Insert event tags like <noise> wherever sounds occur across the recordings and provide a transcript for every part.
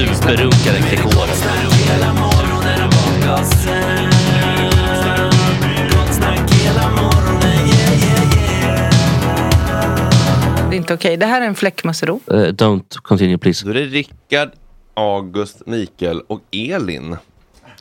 Superrunkare Gregor. Det är inte okej. Det här är en fläckmussero. Eh, don't continue please. Då är det Rickard, August, Mikael och Elin.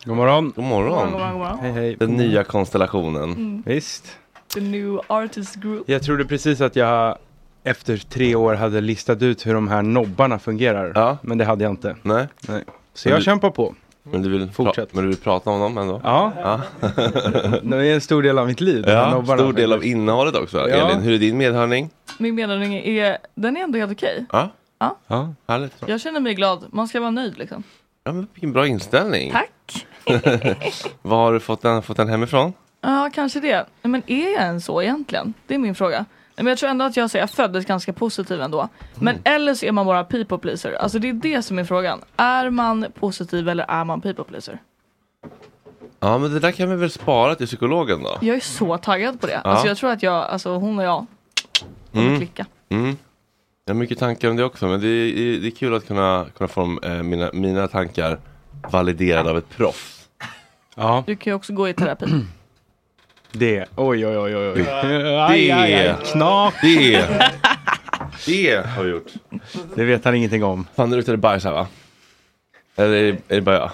God morgon. God morgon. God morgon, god morgon. Hej hej. Den nya konstellationen. Mm. Visst. The new artist group. Jag trodde precis att jag efter tre år hade listat ut hur de här nobbarna fungerar. Ja. Men det hade jag inte. Nej. Nej. Så Men jag du- kämpar på. Men du vill, Fortsätt. men du vill prata om dem ändå? Ja. <laughs> Det är en stor del av mitt liv. Ja, stor del av innehållet också. Ja. Elin, hur är din medhörning? Min meddelning är, den är ändå helt okej. Ja. Ja. ja. Härligt. Jag känner mig glad. Man ska vara nöjd liksom. Ja, men vilken bra inställning. Tack. <laughs> Var har du fått den, fått den hemifrån? Ja, kanske det. Men är jag en så egentligen? Det är min fråga. Men jag tror ändå att jag, säger, jag föddes ganska positiv ändå. Men eller så är man bara people pleaser. Alltså det är det som är frågan. Är man positiv eller är man people pleaser? Ja, men det där kan vi väl spara till psykologen då? Jag är så taggad på det. Ja. Alltså jag tror att jag, alltså hon och jag kommer Mm. klicka. Mm. Jag har mycket tankar om det också, men det är, det är kul att kunna, kunna få eh, mina, mina tankar validerade av ett proffs. Ja. Du kan ju också gå i terapi. Det, oj oj oj oj. oj. Det, Aj, aj, aj. Knak. det, det har vi gjort. Det vet han ingenting om. Fan, det bajs här va? Eller är det, är det bara jag?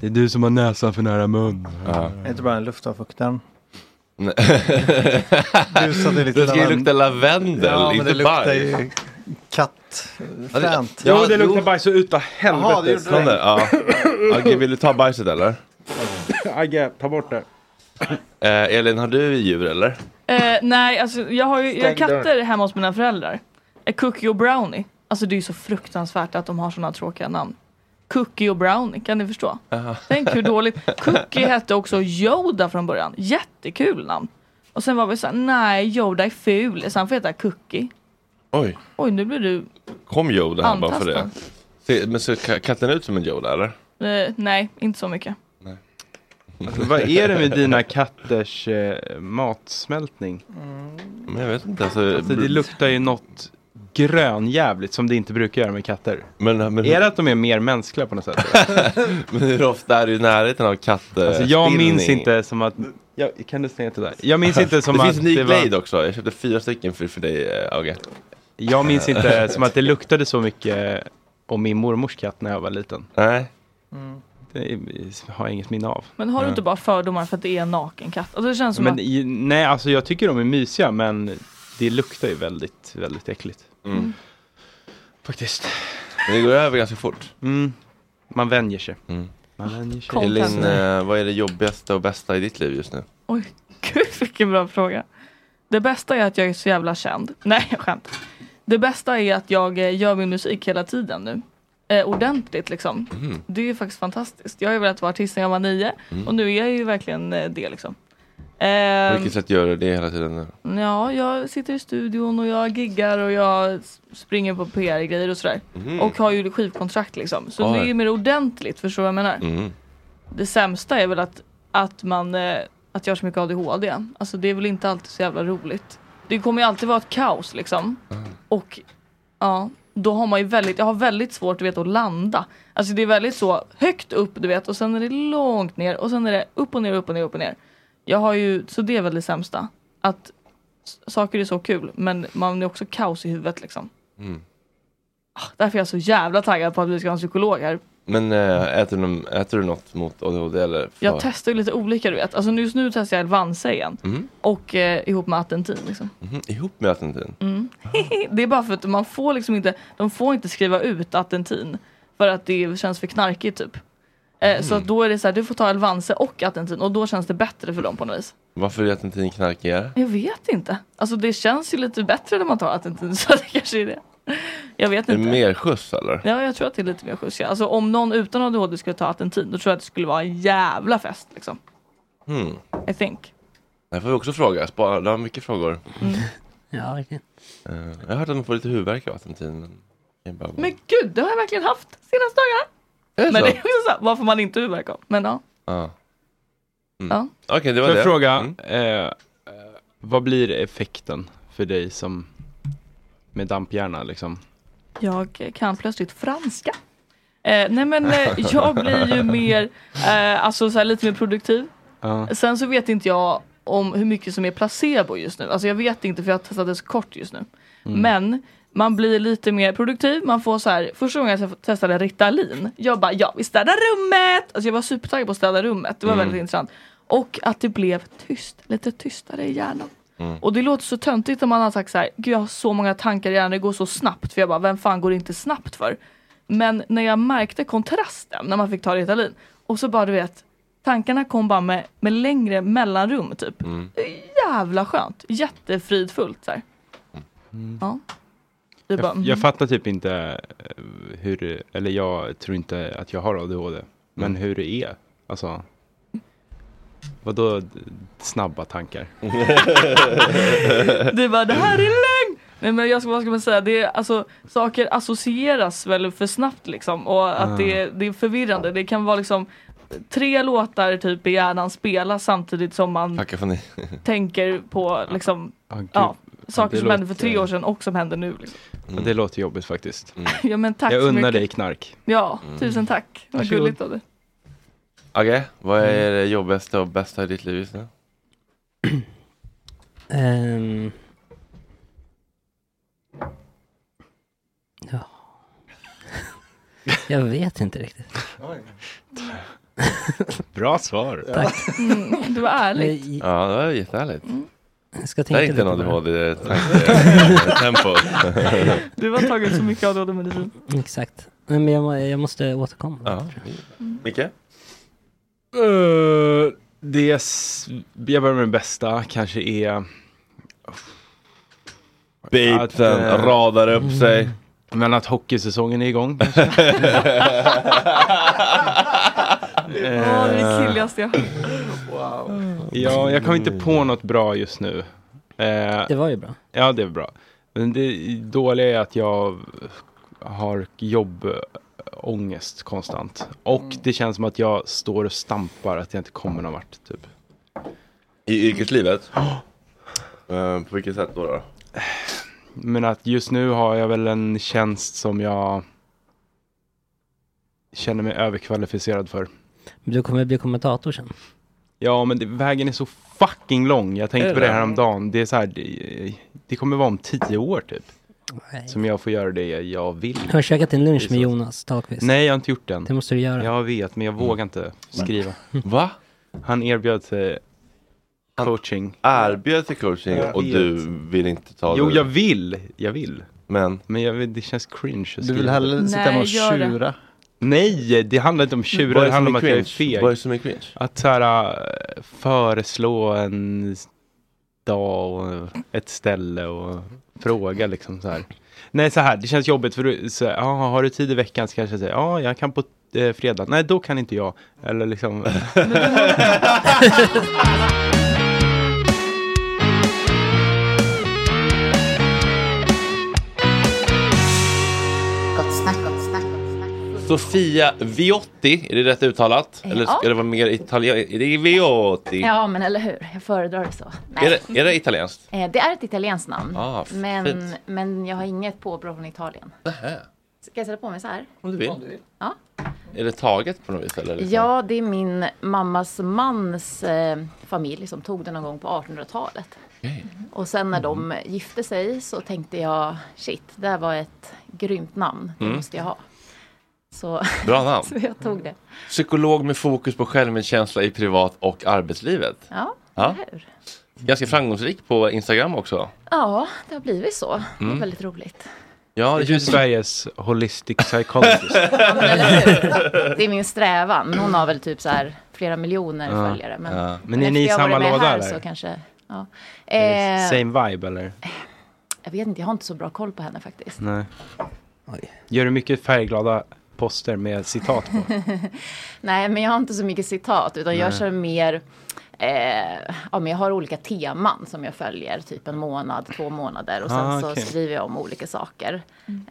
Det är du som har näsan för nära mun. Ja. Det är inte bara en luftavfuktaren. Du sa det är lite det ska ju lukta lavendel, Ja, men inte det luktar bajs. ju kattfränt. Jo, det luktar bajs så utav Jaha, det helvete. gjorde det. Ja. Okej, vill du ta bajset eller? Agge, ta bort det. Eh, Elin, har du djur eller? Eh, nej, alltså jag har ju jag har Stäng dörren. katter hemma hos mina föräldrar. Eh, Cookie och Brownie. Alltså det är ju så fruktansvärt att de har sådana tråkiga namn. Cookie och Brownie, kan ni förstå? Tänk hur dåligt. <laughs> Cookie hette också Yoda från början. Jättekul namn. Och sen var vi såhär, nej Yoda är ful, så han får heta Cookie. Oj, Oj, nu blir du... kom Yoda här bara för det. Antastad. Se, men ser ka- katten ut som en Yoda eller? Eh, nej, inte så mycket. Alltså, vad är det med dina katters eh, matsmältning? Men jag vet inte. Alltså, Alltså, det luktar ju något grönjävligt som det inte brukar göra med katter. men, men, Är det att de är mer mänskliga på något sätt? <laughs> men hur ofta är du i närheten av katt? Alltså, jag minns inte som att... Jag, kan du stänga till där? Jag minns inte som det att finns det var... Glade också. Jag köpte fyra stycken för, för dig, äh, Auge. Jag minns inte som att det luktade så mycket om min mormors katt när jag var liten. Nej. Det har jag inget minne av. Men har du Ja. inte bara fördomar för att det är en naken katt? Alltså det känns som Men att... i, nej, alltså jag tycker de är mysiga men det luktar ju väldigt, väldigt äckligt. Mm. Faktiskt. Men det går över ganska fort. Mm. Man vänjer sig. Mm. Man vänjer sig. Elin, eh, vad är det jobbigaste och bästa i ditt liv just nu? Oj, <laughs> gud vilken bra fråga. Det bästa är att jag är så jävla känd. Nej, jag skämt. Det bästa är att jag eh, gör min musik hela tiden nu. Eh, ordentligt liksom. Mm. Det är ju faktiskt fantastiskt. Jag har ju velat vara artist sedan jag var nio Mm. och nu är jag ju verkligen eh, det liksom. På Ehm, vilket sätt gör du det hela tiden nu? Ja, jag sitter i studion och jag giggar och jag springer på PR-grejer och sådär. Mhm. Och har ju skivkontrakt liksom. Så Oj. det är ju mer ordentligt, förstår du vad jag menar? Mm. Det sämsta är väl att, att man eh, att jag har så mycket ADHD. Alltså det är väl inte alltid så jävla roligt. Det kommer ju alltid vara ett kaos liksom. Och ja, då har man ju väldigt, jag har väldigt svårt du vet, att landa. Alltså det är väldigt så högt upp du vet och sen är det långt ner och sen är det upp och ner, upp och ner, upp och ner. Jag har ju, så det är väl det sämsta. Att saker är så kul men man är också kaos i huvudet liksom. Mm. Ah, Därför är jag så jävla taggad på att vi ska ha en psykolog här. Men äh, äter, du, äter du något mot ADHD eller? Jag testar ju lite olika du vet. Alltså just nu testar jag Elvanse igen. Mm. Och eh, ihop med Attentin liksom. Mhm, Ihop med Attentin? Mm. <laughs> det är bara för att man får liksom inte, de får inte skriva ut Attentin. För att det känns för knarkigt typ. Eh, Så Mm. då är det så här, du får ta Elvanse och Attentin och då känns det bättre för dem på något vis. Varför är Attentin knarkigare? Jag vet inte. Alltså det känns ju lite bättre när man tar Attentin <laughs> så det kanske är det. <laughs> Jag vet Är det inte. mer skjuts eller? Ja, jag tror att det är lite mer skjuts. Ja. Alltså om någon utan ADHD skulle ta Attentin då tror jag att det skulle vara en jävla fest liksom. Hmm. I think. Det får vi också fråga. Spara, du har mycket frågor. Mm. <laughs> Ja, verkligen. Eh, jag har hört att man får lite huvudvärk av Attentin. Bara- Men gud, det har jag verkligen haft senaste dagarna. Är det Men så? det är också så här, varför man inte huvudvärk av. Men ja. Ja. Mm. Ja. Okej, det var Får det. jag fråga, Mm. eh, eh, vad blir effekten för dig som med damphjärna liksom? Jag kan plötsligt franska. Eh, nej men eh, <laughs> jag blir ju mer, eh, alltså så här, lite mer produktiv. Ja. Sen så vet inte jag om hur mycket som är placebo just nu. Alltså jag vet inte för jag har testat det så kort just nu. Mm. Men man blir lite mer produktiv. Man får så här, första gången jag testade Ritalin. Jag bara, ja vi städar rummet. Alltså jag var supertaggad på att städa rummet. Det var Mm. väldigt intressant. Och att det blev tyst, lite tystare i hjärnan. Mm. Och det låter så töntigt om man har sagt så här, gud jag har så många tankar i hjärnan, det går så snabbt. För jag bara, vem fan går det inte snabbt för? Men när jag märkte kontrasten när man fick ta Ritalin Och så bara du vet, tankarna kom bara med, med längre mellanrum typ. Mm. Jävla skönt, jättefridfullt så här. Ja. Det är bara, Jag, mm. jag fattar typ inte eh, hur, eller jag tror inte att jag har ADHD, men Mm. hur det är. Alltså, vadå snabba tankar? <laughs> Det var det här är lögn! Nej men jag ska, vad ska man säga, det är, alltså, saker associeras väl för snabbt liksom och att Ah. det, är- det är förvirrande. Det kan vara liksom tre låtar typ i hjärnan spelas samtidigt som man tänker på liksom Ah, ja, saker det som hände för låter- tre år sedan och som händer nu. Liksom. Ja, Det låter jobbigt faktiskt. <laughs> Ja men tack jag så unnar mycket. dig knark. Ja, Mm. tusen tack. Vad gulligt av dig. Agge, vad är det jobbigaste och bästa i ditt liv just nu? <clears throat> Ehm. Ja. <laughs> Jag vet inte riktigt. <laughs> Bra svar. Tack. Mm, det var ärligt. Ja, det var jättehärligt. Jag ska Det tänka är inte en det. ADHD-tempo. <laughs> Du har tagit så mycket ADHD-medicin. Exakt. Men jag, jag måste återkomma. ja. Micke? Uh, det är, jag börjar med det bästa, kanske är... Beatsen Att, eh, radar upp sig. Men att hockeysäsongen är igång kanske. <laughs> Ja, det är killigast jag. Ja, jag kommer inte på något bra just nu. Eh, Det var ju bra. ja, det är bra. Men det dåliga är att jag har jobbångest konstant. Och det känns som att jag står och stampar, att jag inte kommer någon vart. Typ. I yrkeslivet? <gasps> Eh, på vilket sätt då? då? Men att just nu har jag väl en tjänst som jag känner mig överkvalificerad för. Men du kommer bli kommentator sen. Ja, men det, vägen är så fucking lång. Jag tänkte på det? här om dagen. Det är så här, det, det kommer vara om tio år typ. Nej. Som jag får göra det jag vill. Har du käkat din lunch med. Jonas Dahlqvist? Nej, jag har inte gjort den. Det måste du göra. Jag vet, men jag vågar inte skriva. <laughs> Va? Han erbjöd sig coaching. Erbjöd till coaching Jag och vet. du vill inte ta Jo, det? jag vill. Jag vill. Men? Men jag vet, det känns cringe att skriva. Du vill hellre sitta Nej, hemma och gör det. tjura? Nej, det handlar inte om tjura. Vad är Det det handlar som om är att jag är cringe? feg. Vad är det som är cringe? Att så här, äh, föreslå en dag och ett ställe och fråga liksom så här. Nej, så här, det känns jobbigt för du, så, ja, har du tid i veckan så kanske jag säger, ja, jag kan på eh, fredag. Nej, då kan inte jag. Eller liksom. <laughs> <laughs> Sofia Viotti, är det rätt uttalat? Eller ska Ja. det vara mer italienskt? Är det Viotti? Ja, men eller hur? Jag föredrar det så. Är, det, är det italienskt? Eh, Det är ett italienskt namn. Ah, men, men jag har inget påbrå från Italien. Nähä. Ska jag sätta på mig så här? Om du vill. Ja. Är det taget på något vis? Eller liksom? Ja, det är min mammas mans eh, familj som tog det någon gång på 1800-talet. Okej. Och sen när de gifte sig så tänkte jag shit, det här var ett grymt namn. Det Mm. måste jag ha. Så, Bra namn. <laughs> så jag tog det. Psykolog med fokus på självmedkänsla i privat och arbetslivet. Ja, Ja. hur? Ganska framgångsrik på Instagram också. Ja, det har blivit så. Det Mm. är väldigt roligt. Ja, Är det känns Sveriges holistic psychologist? <laughs> Ja, men? Det är min strävan. Men Hon har väl typ så här flera miljoner Ja. följare. Men, Ja. Men är efter ni i samma låda här eller? Så kanske, ja. Är eh, Same vibe eller? jag vet inte, jag har inte så bra koll på henne faktiskt. Nej. Oj. Gör du mycket färgglada poster med citat på? <laughs> Nej, men jag har inte så mycket citat utan jag Nej. kör mer Eh, ja, men jag har olika teman som jag följer, typ en månad, två månader och sen Ah, så okej. skriver jag om olika saker.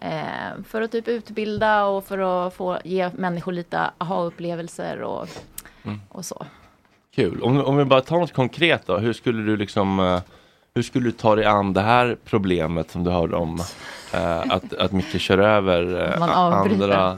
Eh, för att typ utbilda och för att få ge människor lite aha-upplevelser och, Mm. och så. kul. Om, om vi bara tar något konkret då. Hur skulle du liksom eh, hur skulle du ta dig an det här problemet som du hörde om? Eh, att, att Micke kör över eh, Man avbryter. andra.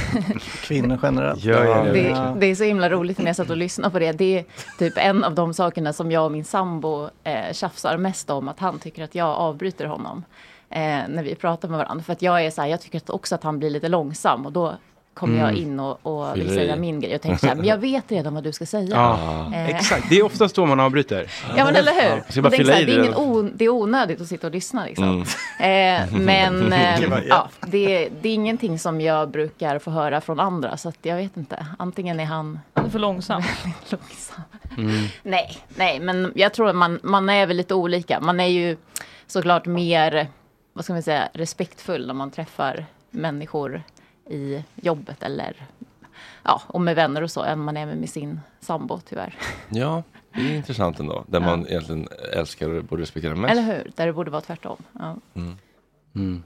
<laughs> Kvinnor generellt. Gör jag det? Det, det är så himla roligt när jag satt och lyssnade på det. Det är typ en av de sakerna som jag och min sambo eh, tjafsar mest om. Att han tycker att jag avbryter honom. Eh, när vi pratar med varandra. För att jag är så här, jag tycker att också att han blir lite långsam. Och då kommer jag Mm. in och, och vill säga min grej och tänker så här, men jag vet redan vad du ska säga. Ja, Eh, exakt. Det är oftast då man avbryter. Ja men eller hur? Jag Jag bara tänker fylla så här, i det, är ingen det är onödigt att sitta och lyssna liksom. Mm. Eh, men <laughs> eh, ja, det, det är ingenting som jag brukar få höra från andra så att jag vet inte. Antingen är han för långsam. <laughs> långsam. Mm. Nej, nej, men jag tror att man, man är väl lite olika. Man är ju såklart mer, vad ska man säga, respektfull när man träffar människor i jobbet eller ja, och med vänner och så än man är med sin sambo tyvärr. Ja, det är intressant ändå. Där man egentligen älskar och borde respektera mest. Eller hur? Där det borde vara tvärtom. Ja. Mm. Mm.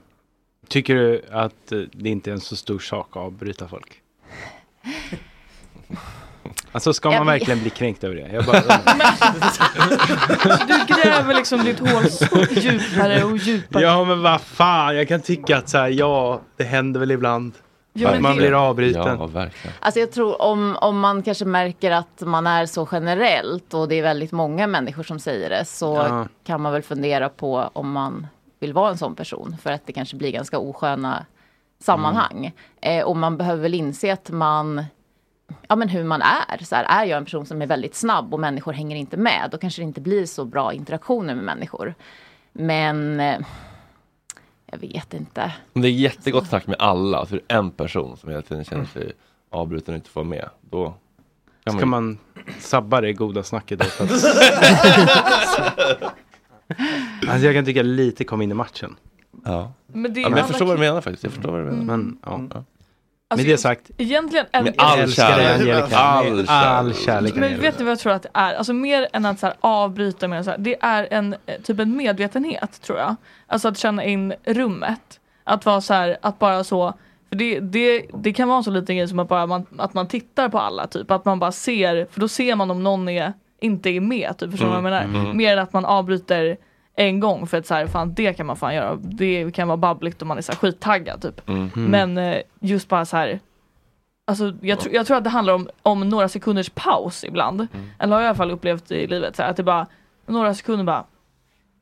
Tycker du att eh, det inte är en så stor sak att avbryta folk? <laughs> Alltså ska man verkligen bli kränkt över det? Jag bara, <laughs> Du gräver liksom ditt hål djupare och djupare. ja men vad fan, jag kan tycka att så här, ja, det händer väl ibland. Ja, att man blir avbruten. Ja, verkligen. Alltså jag tror om, om man kanske märker att man är så generellt och det är väldigt många människor som säger det så Ja. kan man väl fundera på om man vill vara en sån person för att det kanske blir ganska osköna sammanhang. Eh, och man behöver väl inse att man Ja men hur man är. Så här, är jag en person som är väldigt snabb och människor hänger inte med då kanske det inte blir så bra interaktioner med människor. Men eh, jag vet inte. Om det är jättegott snack med alla, så är det en person som hela tiden känner sig avbruten och inte får med. Då kan Ska man sabba det goda snacket då? För att... <laughs> alltså jag kan tycka lite kom in i matchen. Ja. Men det- ja, men jag alla förstår vad du menar faktiskt. Jag förstår vad du menar. Men, ja. Alltså, Med det sagt, Egentligen är Med all kärlek. All all kärlek. Men vet du vad jag tror att det är? Alltså mer än att så här, avbryta med så här, det är en eh, typ en medvetenhet tror jag. Alltså att känna in rummet. Att vara så här, att bara så för det, det, det kan vara en så liten grej som att, bara man, att man tittar på alla typ. Att man bara ser, för då ser man om någon är, inte är med. Typ, förstår du vad jag menar? Mm, mm. Mer än att man avbryter en gång för att så här, fan det kan man fan göra. Det kan vara babbligt om man är så här skittaggad typ. Mm. Men eh, just bara så här Alltså, jag, tr- jag tror att det handlar om, om några sekunders paus ibland. Mm. Eller har jag i alla fall upplevt i livet. Så här, att det bara, några sekunder bara,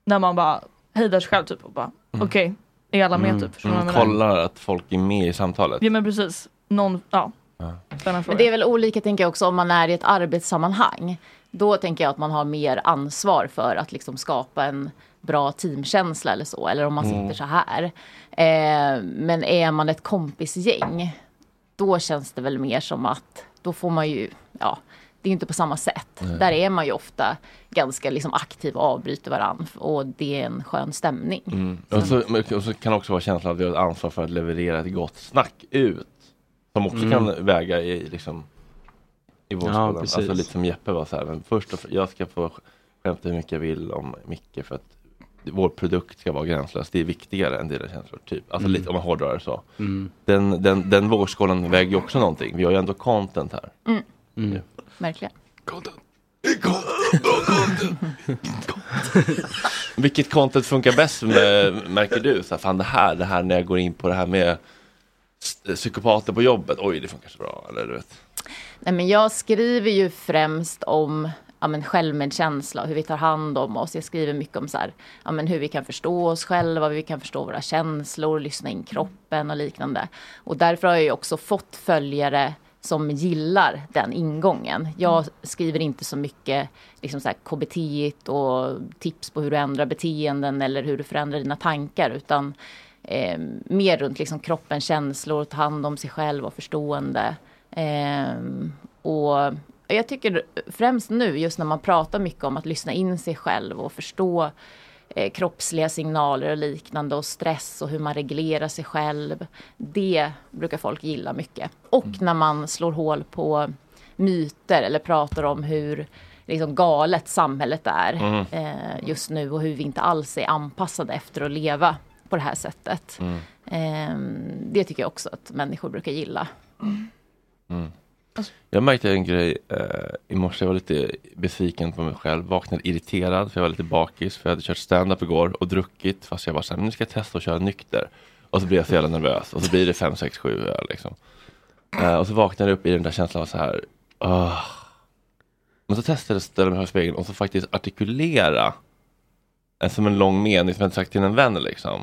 när man bara hejdar sig själv typ och bara, okej, är alla med typ? Förstår Mm, kollar att folk är med i samtalet. Ja men precis, någon, ja. Ja. Men det är väl olika tänker jag också om man är i ett arbetssammanhang. Då tänker jag att man har mer ansvar för att liksom skapa en bra teamkänsla eller så. Eller om man sitter Mm. så här. Eh, men är man ett kompisgäng. Då känns det väl mer som att då får man ju, ja. Det är inte på samma sätt. Nej. Där är man ju ofta ganska liksom aktiv och avbryter varandra. Och det är en skön stämning. Mm. Och, så, och så kan det också vara känslan att vi har ett ansvar för att leverera ett gott snack ut. Som också Mm. kan väga i liksom i vår Ja, skola. precis. Alltså lite som Jeppe var så här, men först och, jag ska få skämta hur mycket jag vill om Micke för att vår produkt ska vara gränslös. Det är viktigare än dina känslor. Typ. Alltså Mm. lite om man hårdrar det så. Mm. Den, den, den vågskålen väger ju också någonting. Vi har ju ändå content här. Mm. Mm. Verkligen. Vilket content funkar bäst med, märker du? Så här, fan det här, det här när jag går in på det här med psykopater på jobbet. Oj, det funkar så bra. Eller du vet. Nej, men jag skriver ju främst om ja, men självmedkänsla och hur vi tar hand om oss. Jag skriver mycket om så här, ja, men hur vi kan förstå oss själva, hur vi kan förstå våra känslor, lyssna in kroppen och liknande. Och därför har jag ju också fått följare som gillar den ingången. Jag skriver inte så mycket liksom så här, KBT och tips på hur du ändrar beteenden eller hur du förändrar dina tankar utan eh, mer runt liksom kroppen, känslor, ta hand om sig själv och förstående. Ehm, och jag tycker främst nu, just när man pratar mycket om att lyssna in sig själv och förstå eh, kroppsliga signaler och liknande och stress och hur man reglerar sig själv. Det brukar folk gilla mycket. Och när man slår hål på myter eller pratar om hur liksom galet samhället är Mm. eh, just nu och hur vi inte alls är anpassade efter att leva på det här sättet. Mm. Ehm, det tycker jag också att människor brukar gilla. Mm. Jag märkte en grej eh, i morse. Jag var lite besviken på mig själv. Vaknade irriterad för jag var lite bakis. För jag hade kört stand-up igår och druckit. Fast jag var såhär, nu ska jag testa att köra nykter. Och så blir jag så jävla nervös. Och så blir det fem, sex, sju öl liksom. Eh, och så vaknade jag upp i den där känslan av så här. "Åh." Men så testade jag att ställa mig i spegeln och så faktiskt artikulera. eh, Som en lång mening som jag hade sagt till en vän liksom.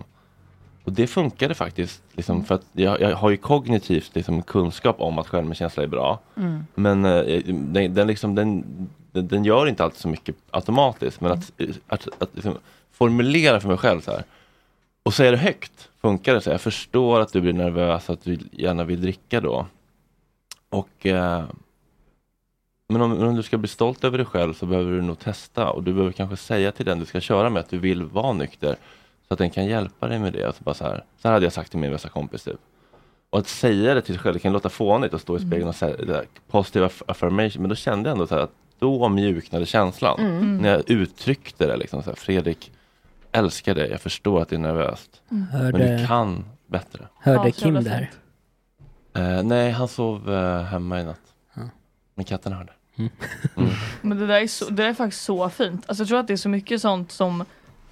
Och det funkade faktiskt. Liksom, för att jag, jag har ju kognitivt liksom, kunskap om att självmedkänsla är bra. Mm. Men eh, den, den, liksom, den, den, den gör inte alltid så mycket automatiskt. Men att, att, att liksom, formulera för mig själv så här. Och säga det högt funkar det. Så jag förstår att du blir nervös, att du gärna vill dricka då. Och eh, men om, om du ska bli stolt över dig själv så behöver du nog testa och du behöver kanske säga till den du ska köra med att du vill vara nykter. Så att den kan hjälpa dig med det. Alltså bara så, här, så här hade jag sagt till min bästa kompis typ. Och att säga det till sig själv, det kan låta fånigt att stå i spegeln och säga det där, positive aff- affirmation. Men då kände jag ändå så här att då mjuknade känslan. Mm. När jag uttryckte det liksom så här, Fredrik, älskar dig, jag förstår att det är nervöst. Mm. Men Hörde- du kan bättre. Hörde Kim här? Eh, nej, han sov eh, hemma i natt. Men katten hörde. Mm. <laughs> Men det där är, så, det där är faktiskt så fint. Alltså jag tror att det är så mycket sånt som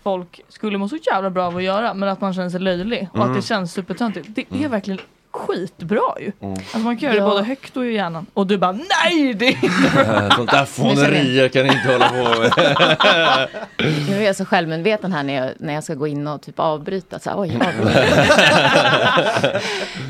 folk skulle må så jävla bra av att göra men att man känner sig löjlig och Mm. att det känns supertöntigt. Det är Mm. verkligen skitbra ju. Mm. Alltså man kan göra Ja. det både högt och i hjärnan. Och du bara nej det är inte bra. <laughs> Eh, Sånt där <laughs> fånerier kan ni inte hålla på med. <laughs> Nu är jag så självmedveten här när jag, när jag ska gå in och typ avbryta. Så här, oj.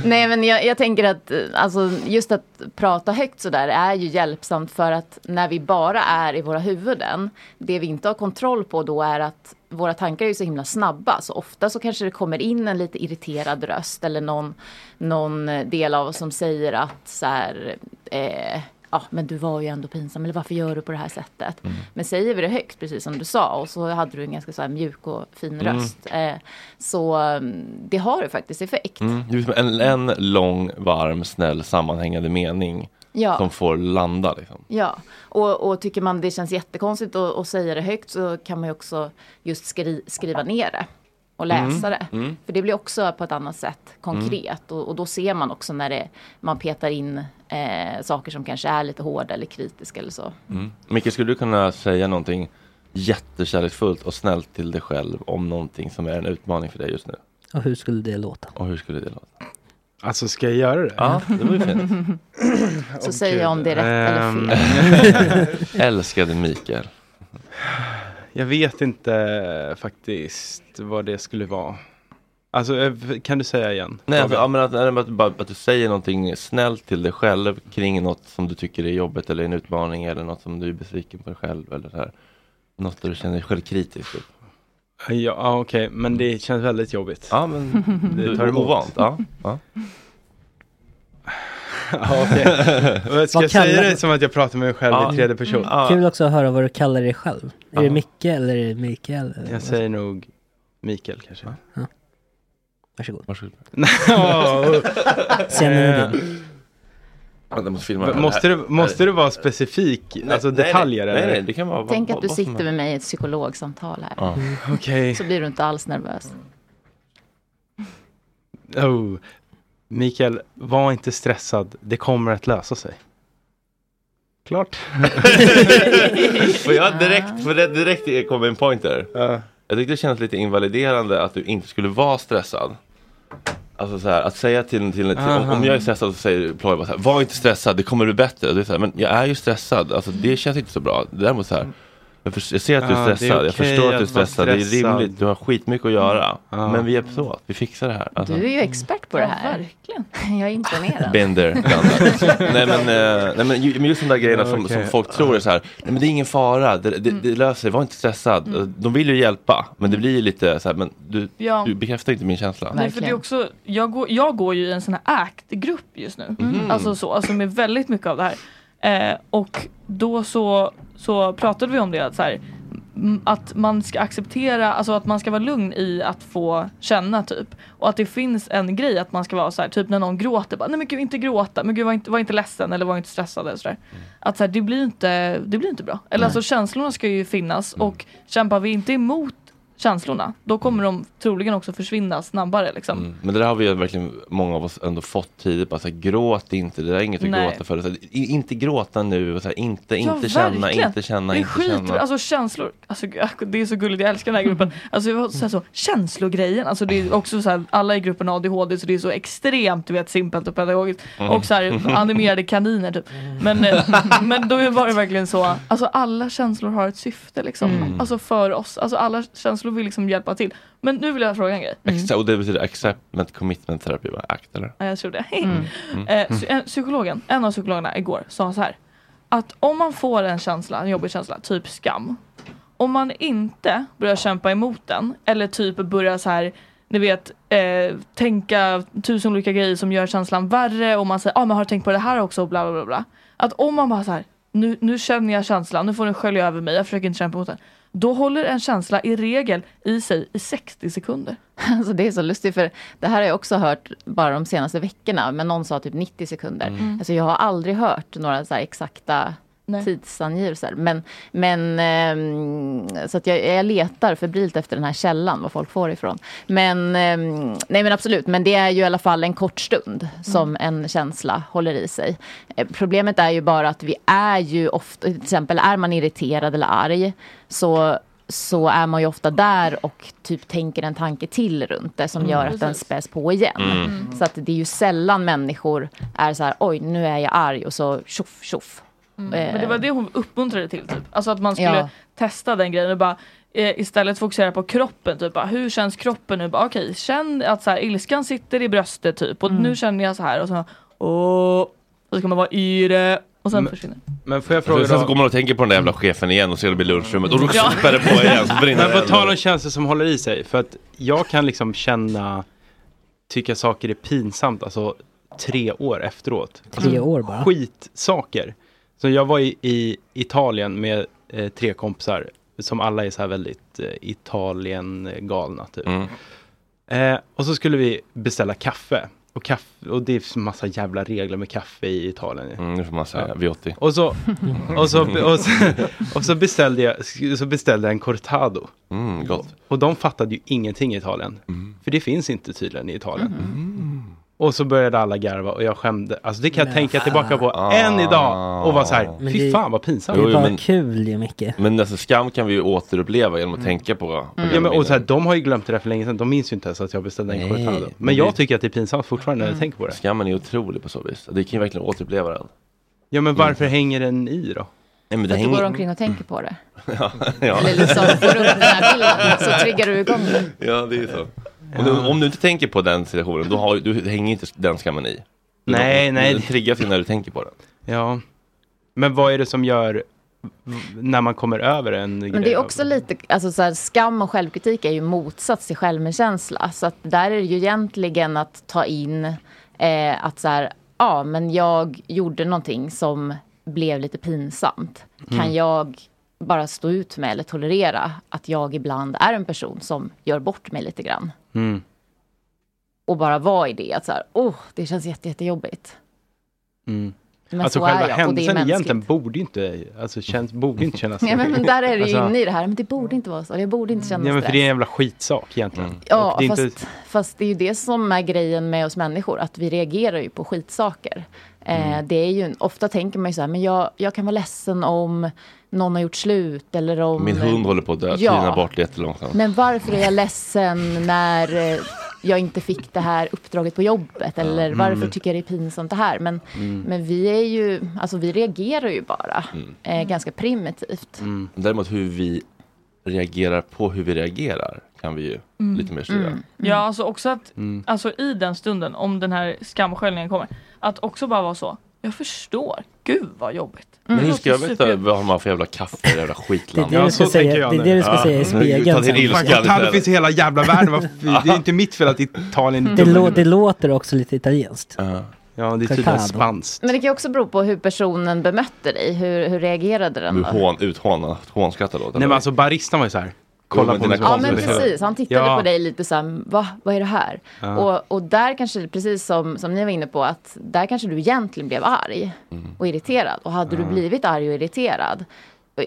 Nej, men jag, jag tänker att eh, alltså, just att prata högt sådär är ju hjälpsamt för att när vi bara är i våra huvuden, det vi inte har kontroll på då är att våra tankar är ju så himla snabba, så ofta så kanske det kommer in en lite irriterad röst eller någon, någon del av oss som säger att så här, eh, ja men du var ju ändå pinsam, eller varför gör du på det här sättet? Men säger vi det högt, precis som du sa, och så hade du en ganska så mjuk och fin Mm. röst, eh, så mm, det har ju faktiskt effekt. Mm, en, en lång, varm, snäll, sammanhängande mening Ja. som får landa. Liksom. Ja, och, och tycker man det känns jättekonstigt att, att säga det högt så kan man ju också just skri, skriva ner det och läsa Mm, det. mm. För det blir också på ett annat sätt konkret och, och då ser man också när det, man petar in eh, saker som kanske är lite hårda eller kritiska eller så. Mm. Micke, skulle du kunna säga någonting jättekärleksfullt och snällt till dig själv om någonting som är en utmaning för dig just nu? Och hur skulle det låta? Och hur skulle det låta? Alltså ska jag göra det? Ja, det var ju fint. Så Åh, säger jag om det är rätt Ehm, eller fel. <laughs> Älskade Mikael. Jag vet inte faktiskt vad det skulle vara. Alltså eh, kan du säga igen? Nej, alltså, ja, men att, att, du bara, att du säger någonting snällt till dig själv kring något som du tycker är jobbigt eller en utmaning eller något som du är besviken på dig själv eller så här. Något där du känner dig självkritisk. Typ. Ja, ja okej, men det känns väldigt jobbigt. Ja, men <laughs> det tar emot. ovant. Ja, ja. <laughs> ja, okej. Men Ska jag säga det som att jag pratar med mig själv Ja. i tredje person? Kul också att höra vad du kallar dig själv. Är Ja. det Micke eller är det Mikael? eller Jag säger nog Mikael kanske. Varsågod. Varsågod. <laughs> Ja. Scenen är din. Måste filma. Måste det, måste det vara specifik, Nej, alltså nej, nej. detaljer Nej, eller? nej, det kan vara Tänk att du sitter med mig i ett psykologsamtal här. Ja. <laughs> Okej. Så blir du inte alls nervös. Oh. Mikael, var inte stressad. Det kommer att lösa sig. Klart. <laughs> Får jag direkt, får det direkt komma en pointer? Jag tyckte det kändes lite invaliderande att du inte skulle vara stressad. Alltså så här, att säga till, till, till om, om jag är stressad så säger Ploy bara så här, var inte stressad, det kommer bli bättre. Det är så här, men jag är ju stressad, alltså det känns inte så bra. Däremot så här, jag, för, jag ser att du Ja, är det är stressad, jag förstår att du är stressad, det är stressad. rimligt, du har skitmycket att göra. Ja. Men vi är så, vi fixar det här. Alltså. Du är ju expert på det här. verkligen. Jag är imponerad. Bender <laughs> nej, men, eh, nej men ju- men just de där grejerna som, Okej. som folk tror är så här, nej men det är ingen fara, det, det, det löser sig, var inte stressad. De vill ju hjälpa, men det blir ju lite så här, men du, Ja. du bekräftar inte min känsla. Nej, för det är också, jag, går, jag går ju i en sån här ACT-grupp just nu. Mhm. Alltså så, alltså med väldigt mycket av det här. Eh, och då så, så pratade vi om det att så här, att man ska acceptera, alltså att man ska vara lugn i att få känna typ. Och att det finns en grej att man ska vara så här, typ när någon gråter, bara, nej men gud inte gråta, men gud var inte, var inte ledsen eller var inte stressad eller sådär. Att så här, det blir inte, det blir inte bra. Eller alltså känslorna ska ju finnas och kämpar vi inte emot känslorna, då kommer de troligen också försvinna snabbare liksom. Mm. Men det där har vi verkligen många av oss ändå fått tidigt. Bara så här, gråt inte, det där är inget att Nej. gråta för. Så här, inte gråta nu, och så här, inte, Ja, inte känna, inte känna, det är inte skit, känna. Alltså känslor, alltså, <laughs> det är så gulligt, jag älskar den här gruppen. <laughs> Alltså, jag så här, så, känslogrejen, alltså, det är också så här, alla i gruppen har ADHD så det är så extremt du vet, simpelt och pedagogiskt. Mm. Och så här, <laughs> animerade kaniner typ. Men, eh, men då var det verkligen så, alltså alla känslor har ett syfte liksom. Mm. Alltså för oss, alltså alla känslor känslor vill liksom hjälpa till. Men nu vill jag fråga en grej. Accept- Och det betyder acceptment commitment therapy, va? Act eller? Ja, jag tror det. Mm. <laughs> eh, psy- en, psykologen, en av psykologerna igår sa så här. Att om man får en känsla, en jobbig känsla, typ skam. Om man inte börjar kämpa emot den eller typ börjar så här ni vet, eh, tänka tusen olika grejer som gör känslan värre och man säger, ja ah, men har du tänkt på det här också bla bla bla bla. Att om man bara så här, nu, nu känner jag känslan, nu får den skölja över mig, jag försöker inte kämpa emot den. Då håller en känsla i regel i sig i 60 sekunder. Alltså det är så lustigt för det här har jag också hört bara de senaste veckorna. Men någon sa typ 90 sekunder. Mm. Alltså jag har aldrig hört några så här exakta tidsangivelser. Men, men ehm, så att jag, jag letar febrilt efter den här källan, vad folk får ifrån. Men ehm, nej men absolut, men det är ju i alla fall en kort stund som en känsla håller i sig. Eh, Problemet är ju bara att vi är ju ofta, till exempel är man irriterad eller arg så så är man ju ofta där och typ tänker en tanke till runt det som Mm, gör att den späs på igen. Mm. Så att det är ju sällan människor är så här, oj nu är jag arg och så tjoff tjoff. Mm. Eh, Men det var det hon uppmuntrade till. Typ. Alltså att man skulle Ja. testa den grejen och bara eh, istället fokusera på kroppen. Typ. Bara, hur känns kroppen nu? Bara, Okej, känn att så här, ilskan sitter i bröstet typ. Och Mm. nu känner jag så här. Och så, åh, och så ska man vara i det. Och sen Men- försvinner Men får jag Sen fråga så då? går man och tänker på den där jävla chefen igen och ser det blir lunchrummet och då Ja. spär det på igen så <laughs> brinner Men på tal om känslor som håller i sig. För att jag kan liksom känna, tycka saker är pinsamt, alltså tre år efteråt. Alltså, Tre år bara? Skitsaker. Så jag var i, i Italien med eh, tre kompisar som alla är så här väldigt eh, Italien-galna typ. Mm. Eh, och så skulle vi beställa kaffe. Och, kaffe, och det är massa jävla regler med kaffe i Italien. Mm, nu får man säga V80. Och så, och så, och så, och så, beställde, jag, så beställde jag en cortado. Mm, gott. Och de fattade ju ingenting i Italien. För det finns inte tydligen i Italien. Och så började alla garva och jag skämde. Alltså det kan jag tänka tillbaka på än idag. Och var så här, Men fy det- fan vad pinsamt. Det är bara men- kul ju Micke. Men alltså, skam kan vi ju återuppleva genom att tänka på. på Ja, men, och så här, de har ju glömt det där för länge sedan. De minns ju inte ens att jag beställde en cortado. men Men jag det- tycker att det är pinsamt fortfarande när jag tänker på det. Skammen är otrolig på så vis. Det kan ju verkligen återuppleva den. Ja men varför hänger den i då? Nej, men För att du går omkring och tänker på det. <laughs> ja, ja. Eller liksom får upp den här bilden så triggar du igång det. ja, det är så. Om, du, om du inte tänker på den situationen, då har, du, hänger inte den skammen i. Nej, den, nej. Den triggas ju när du tänker på den. Ja. Men vad är det som gör när man kommer över en Men grej? det är också lite, alltså så här, skam och självkritik är ju motsats till självmedkänsla. Så att där är det ju egentligen att ta in eh, att så här, ja men jag gjorde någonting som blev lite pinsamt. Kan Mm. jag bara stå ut med eller tolerera att jag ibland är en person som gör bort mig lite grann. Mm. Och bara vara i det, att så här, oh, det känns jätte, jättejobbigt. Mm. Men alltså så är själva jag, och det är händelsen mänskligt. egentligen borde ju inte, alltså, känns, borde inte kännas <laughs> Ja, men, men där är det ju Alltså, inne i det här, men det borde inte vara så, jag borde inte känna Ja men för det är en jävla skitsak egentligen. Ja, Och det är fast, inte, fast det är ju det som är grejen med oss människor, att vi reagerar ju på skitsaker. Mm. Eh, det är ju, ofta tänker man ju så här, men jag, jag kan vara ledsen om någon har gjort slut eller om... Min hund håller på att dö, Ja. tynar bort jättelångsamt. Men varför är jag ledsen när eh, jag inte fick det här uppdraget på jobbet? Eller Mm. varför tycker jag det är pinsamt det här? Men, Mm. men vi är ju, alltså vi reagerar ju bara. Mm. Eh, ganska primitivt. Däremot hur vi reagerar på hur vi reagerar kan vi ju Mm. lite mer styra. Ja, alltså också att Mm. alltså i den stunden, om den här skamsköljningen kommer, att också bara vara så, jag förstår, gud vad jobbigt. Men hur Det ska jag låter veta vad har man för jävla kaffe eller jävla skitland? Det är det du ska säga- det är det du ska säga i spegeln <laughs> Fan, det finns i hela jävla världen. <laughs> Det är inte mitt fel att Italien är Det, lå- det låter också lite italienskt. Ja, det är tydligen spanskt. Men det kan också bero på hur personen bemötte dig. Hur, hur reagerade den Du hån, uthånad, åt Nej men alltså baristan var ju så här. Kolla på Ja men precis, han tittade Ja. på dig lite så här, va, vad är det här? Ja. Och, och där kanske, precis som, som ni var inne på, att där kanske du egentligen blev arg och irriterad. Och hade du Mm. blivit arg och irriterad,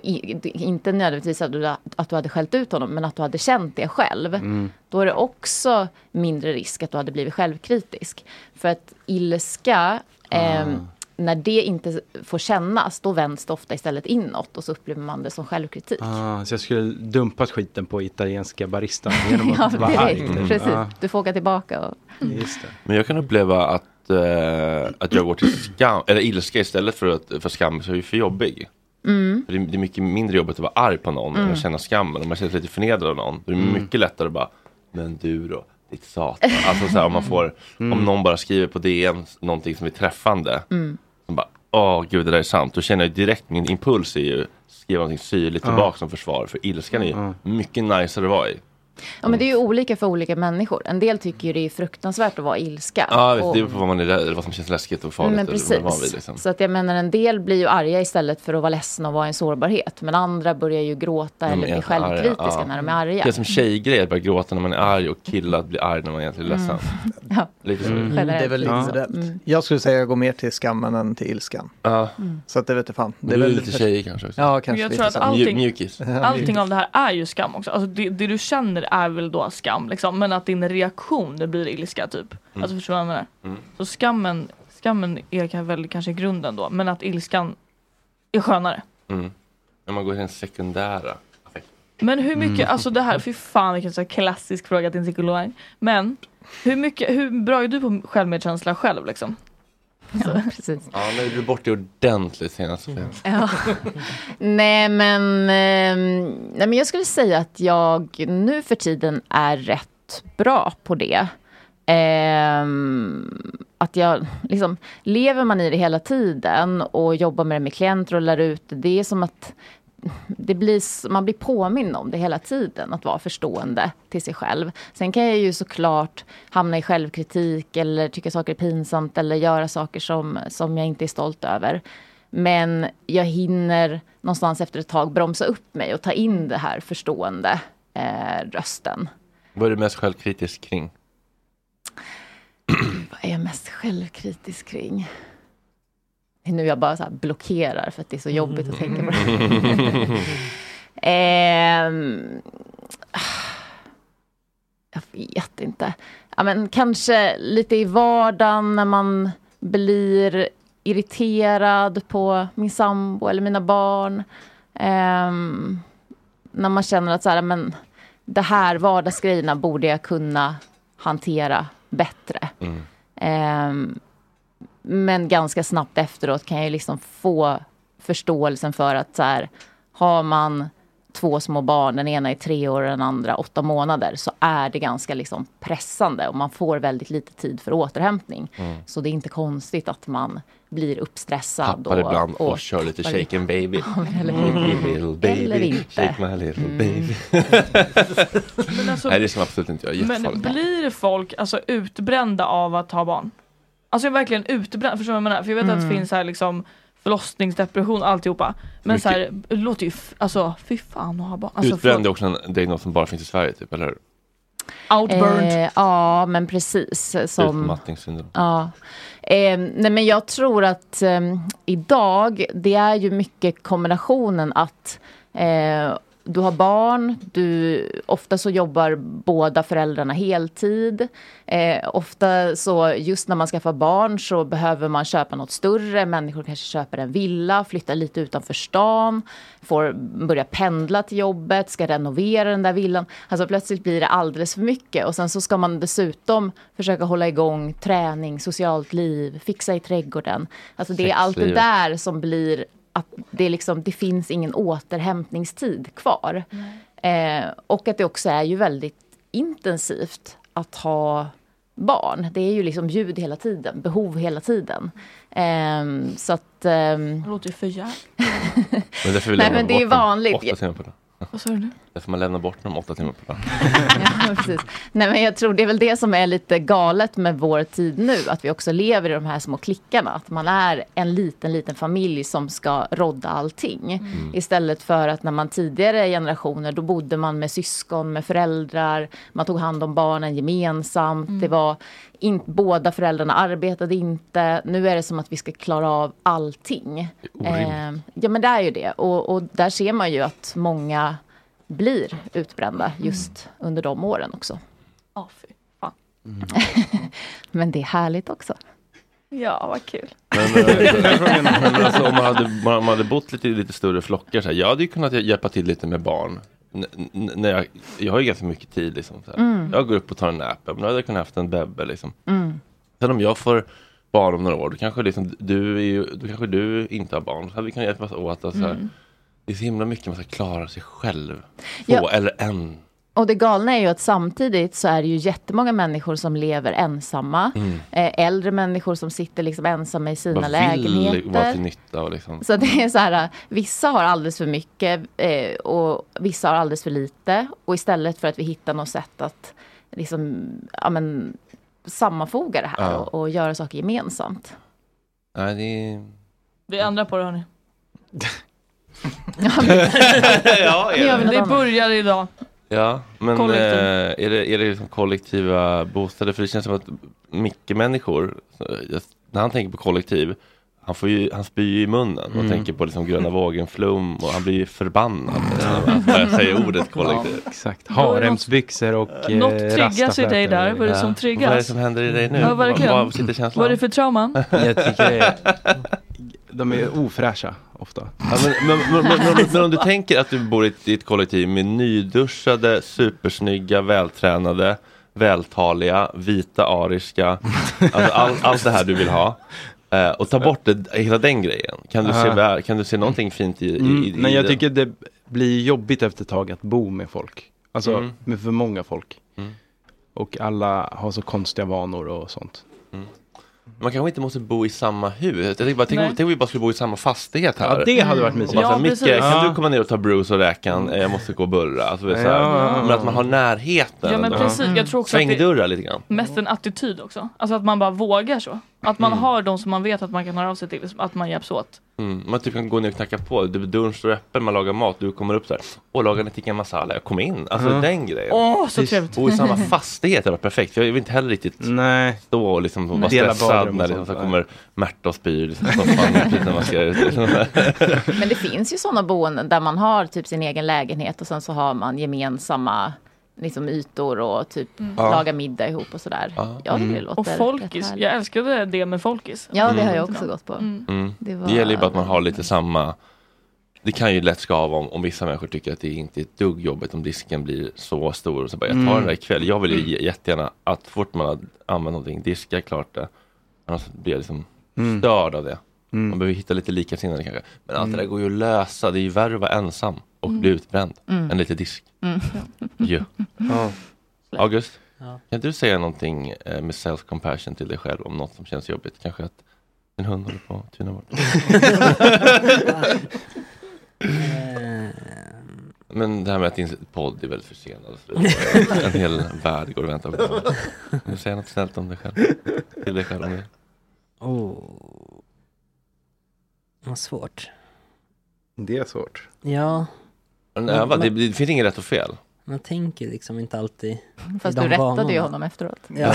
i, inte nödvändigtvis att du, att du hade skällt ut honom, men att du hade känt det själv, Mm. då är det också mindre risk att du hade blivit självkritisk. För att ilska, ehm, när det inte får kännas, då vänds det ofta istället inåt och så upplever man det som självkritik. Ah, så jag skulle dumpat skiten på italienska baristan <laughs> genom Ja, att vara arg. typ. Precis. Ja, Du får åka tillbaka och... just det. Men jag kan uppleva att, eh, att jag går till skam, eller ilska istället för, att, för skam, så är jag för jobbig. Mm. För det, är, det är mycket mindre jobbigt att vara arg på någon Mm. än att känna skammen. Om man känner sig lite förnedrad av någon, då är det Mm. mycket lättare att bara, men du då, ditt satan. Alltså så här, om man får, Mm. om någon bara skriver på DM någonting som är träffande, Mm. som bara, åh gud det där är sant. Då känner jag direkt, min impuls är ju skriva någonting syrligt tillbaka som försvar. För ilskan är ju mycket najsare att vara i. Ja, men det är ju olika för olika människor. En del tycker ju det är fruktansvärt att vara ilska. Ja, Och- det är på vad man är vad som känns läskigt och farligt. men eller vad man är van precis. vid, liksom. Så att jag menar en del blir ju arga istället för att vara ledsna och vara i en sårbarhet. Men andra börjar ju gråta eller bli självkritiska ja. när de är arga. Det är som tjejgrej, att börja gråta när man är arg och killar blir arg när man egentligen är ledsen. <laughs> Ja. Lite så. Mm, det är väl lite Ja. individuellt. Jag skulle säga att jag går mer till skammen än till ilskan. Ja. Så att det vet jag fan. Du är lite tjejig kanske också. Ja, kanske jag lite tror att allting, allting av det här är ju skam också. Alltså det, det du känner är väl då skam liksom. Men att din reaktion det blir ilska typ. Mm. Alltså förstår du vad jag menar? Mm. Så skammen, skammen är väl kanske grunden då. Men att ilskan är skönare. Mm. När man går till den sekundära. Men hur mycket, Mm. alltså det här, fy fan vilken så klassisk fråga till en psykolog. Men hur mycket, hur bra är du på självmedkänsla själv liksom? Ja, precis. Ja, nu är du bort det ordentligt senast. Sofia. Ja. nej, men, ehm, nej, men jag skulle säga att jag nu för tiden är rätt bra på det. Ehm, att jag, liksom, lever man i det hela tiden och jobbar med det med klienter och lär ut det, det är som att det blir, man blir påminn om det hela tiden, att vara förstående till sig själv. Sen kan jag ju såklart hamna i självkritik eller tycka saker är pinsamt eller göra saker som, som jag inte är stolt över. Men jag hinner någonstans efter ett tag bromsa upp mig och ta in det här förstående eh, rösten. Vad är du mest självkritisk kring? Vad är jag mest självkritisk kring? Nu jag bara så blockerar för att det är så jobbigt att tänka på det. <laughs> Ehm, jag vet inte. Ja, men kanske lite i vardagen när man blir irriterad på min sambo eller mina barn. Ehm, när man känner att så här, men det här vardagsgrejerna borde jag kunna hantera bättre. Mm. Ehm, men ganska snabbt efteråt kan jag liksom få förståelsen för att så här, har man två små barn, den ena är tre år och den andra åtta månader, så är det ganska liksom pressande och man får väldigt lite tid för återhämtning. Mm. Så det är inte konstigt att man blir uppstressad. Tappar ibland och, kör lite tappar- shaken baby. Eller? Mm, little baby. Eller inte. Shake my little Mm. baby. <laughs> Men alltså- Nej det är som absolut inte jag. Men blir folk alltså utbrända av att ha barn? Alltså jag är verkligen utbränd, förstår du vad jag menar? För jag vet att det Mm. finns här liksom förlossningsdepression, alltihopa. Men så här, det låter ju, f- alltså fy fan att ha barn. Alltså, Utbränd är också en diagnos som bara finns i Sverige typ, eller hur? Outburned. Eh, ja, men precis. Som, Utmattningssyndrom. Ja. Eh, nej men jag tror att eh, idag, det är ju mycket kombinationen att eh, du har barn, du, ofta så jobbar båda föräldrarna heltid. Eh, ofta så, just när man skaffar barn så behöver man köpa något större. Människor kanske köper en villa, flyttar lite utanför stan, får börja pendla till jobbet, ska renovera den där villan. Alltså plötsligt blir det alldeles för mycket. Och sen så ska man dessutom försöka hålla igång träning, socialt liv, fixa i trädgården. Alltså det är allt det där som blir att det, liksom, det finns ingen återhämtningstid kvar. Eh, och att det också är ju väldigt intensivt att ha barn. Det är ju liksom ljud hela tiden, behov hela tiden. Ehm, så att... ehm, Det låter ju för jävligt. <laughs> Men Nej, jag men det är vanligt. Vad sa du nu? Därför man lämnar bort dem åtta timmar per dag. <laughs> Ja, precis. Nej, men jag tror det är väl det som är lite galet med vår tid nu. Att vi också lever i de här små klickarna. Att man är en liten, liten familj som ska rodda allting. Mm. Istället för att när man tidigare generationer, då bodde man med syskon, med föräldrar. Man tog hand om barnen gemensamt. Mm. Det var in, båda föräldrarna arbetade inte. Nu är det som att vi ska klara av allting. Eh, ja, men det är ju det. Och, och där ser man ju att många blir utbrända just under de åren också. Ja, fy fan. <laughs> Men det är härligt också. Ja, vad kul. Men, eh, men alltså, om man hade, man, man hade bott lite i lite större flockar, så här, jag hade ju kunnat hjälpa till lite med barn. När jag, jag har ju ganska mycket tid liksom. Så här. Mm. Jag går upp och tar en nap, men då hade jag kunnat haft en bebbe liksom. Mm. Sen om jag får barn om några år, då kanske, liksom, du, ju, då kanske du inte har barn. Så hade vi kunnat hjälpas åt att så här, Mm. Det är så himla mycket man ska klara sig själv. Få, Ja. eller en. Och det galna är ju att samtidigt så är det ju jättemånga människor som lever ensamma. Mm. Eh, äldre människor som sitter liksom ensamma i sina Bara vill vara lägenheter. till nytta och liksom. Så det är så här, vissa har alldeles för mycket eh, och vissa har alldeles för lite. Och istället för att vi hittar något sätt att liksom, ja, men, sammanfoga det här Ja. och, och göra saker gemensamt. Nej, det. Vi ändrar på det hörni. <laughs> <laughs> ja, Nu gör vi något Det annat. börjar idag. Ja, men eh, är det, är det liksom kollektiva bostäder? För det känns som att mycket människor, när han tänker på kollektiv, han, får ju, han spyr ju i munnen och Mm. tänker på liksom gröna vågen-flum och han blir ju förbannad när han börjar säga ordet kollektiv. Exakt, haremsbyxor och eh, Något triggas i dig där. Vad är det Ja. som triggas? Vad är det som händer i dig nu? Ja, verkligen. Vad, vad sitter känslan? Vad är det för trauman? Jag tycker det är, <laughs> de är ofräscha ofta. Ja, men, men, men, men, om du tänker att du bor i ett, i ett kollektiv med nyduschade, supersnygga, vältränade, vältaliga, vita ariska, alltså all, allt det här du vill ha. Eh, och ta bort det, hela den grejen. Kan du, se, kan du se någonting fint i, i, Mm, i, i men jag det? tycker det blir jobbigt efter ett tag att bo med folk. Alltså Mm. med för många folk. Mm. Och alla har så konstiga vanor och sånt. Man kanske inte måste bo i samma hus. Jag tänker bara, tänk, om- tänk om vi bara skulle bo i samma fastighet här. Ja, det hade varit Och mysigt. bara Ja, Micke, precis. kan du komma ner och ta Bruce och räkan? Eh, Jag måste gå och burra. Alltså, så här. Ja, ja, ja. Men att man har närheten. Ja men precis. Jag tror också att det Svängdörrar lite grann. är mest en attityd också. Alltså att man bara vågar så. Att man har de som man vet att man kan höra av sig till. Att man hjälps åt. Mm, man typ kan gå ner och knacka på, Du- dörren står öppen, man lagar mat, du kommer upp så här. Och lagar ni tikka masala, jag kom in. Alltså Ja. den grejen. Åh, så trevligt. Bo i samma <laughs> fastighet, det var perfekt. Jag vill inte heller riktigt Nej. stå och liksom vara stressad och när liksom, sånt, så kommer Märta och spyr liksom, i soffan precis när man ska ut. Liksom. Men det finns ju sådana boenden där man har typ sin egen lägenhet och sen så har man gemensamma liksom, ytor och typ Ja. lagar middag ihop och sådär. Ja. Jag tycker det Mm. låter Och folkis. Jag älskade det med folkis. Ja, det har Mm. jag också gått på. Mm. Mm. Det Det, var- gäller ju bara att man har lite samma det kan ju lätt skava om, om vissa människor tycker att det inte är ett dugg jobbigt om disken blir så stor och så bara jag tar Mm. den där ikväll. Jag vill ju jättegärna att fort man har använt någonting, diska klart det. Annars blir jag liksom Mm. störd av det. Mm. Man behöver hitta lite likasinnade kanske. Men allt Mm. det där går ju att lösa. Det är ju värre att vara ensam och Mm. bli utbränd Mm. än lite disk. Mm. Ju. Ja. August, Ja. kan du säga någonting eh, med self-compassion till dig själv om något som känns jobbigt? Kanske att din hund håller på att tyna bort. <laughs> Men det här med att din podd är väldigt försenad. <laughs> En hel värld går och väntar på det. Kan du säga något snällt om dig själv? Till dig själv om det. oh. Vad svårt. Det är svårt. Ja, Men, öva, det, det finns inget rätt och fel. man tänker liksom inte alltid Fast du de rättade ju honom efteråt. Ja.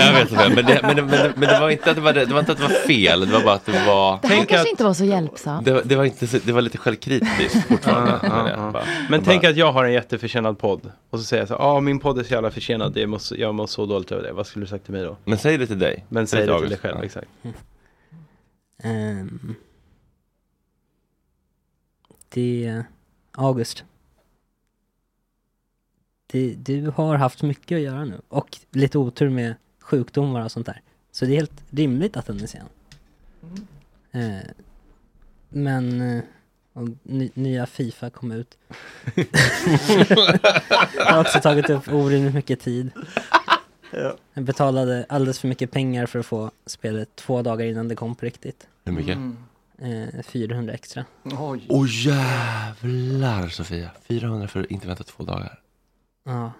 Jag vet inte, men det, men, det, men, det, men det var inte att det var, det var inte att det var fel, det var bara att det var Det här kanske att- inte var så hjälpsamt. det, var- det var, inte, så- det var lite självkritiskt fortfarande. Ja, ja, men jag ja. bara- Men jag tänk bara, att jag har en jätteförtjänad podd. Och så säger jag så ja min podd är så jävla försenad, det måste, jag mår så dåligt över det. Vad skulle du sagt till mig då? Men säg det till dig. Men säg det till dig själv, Ja. exakt. Ehm, det... August. Det, du har haft mycket att göra nu och lite otur med sjukdomar och sånt där. Så det är helt rimligt att den är sen. Eh, men eh, ny, nya Fifa kom ut. det har också tagit upp orimligt mycket tid. Jag betalade alldeles för mycket pengar för att få spelet två dagar innan det kom på riktigt. Hur mycket? Eh, 400 extra. Oj. Åh jävlar Sofia, 400 för att inte vänta två dagar. Ja.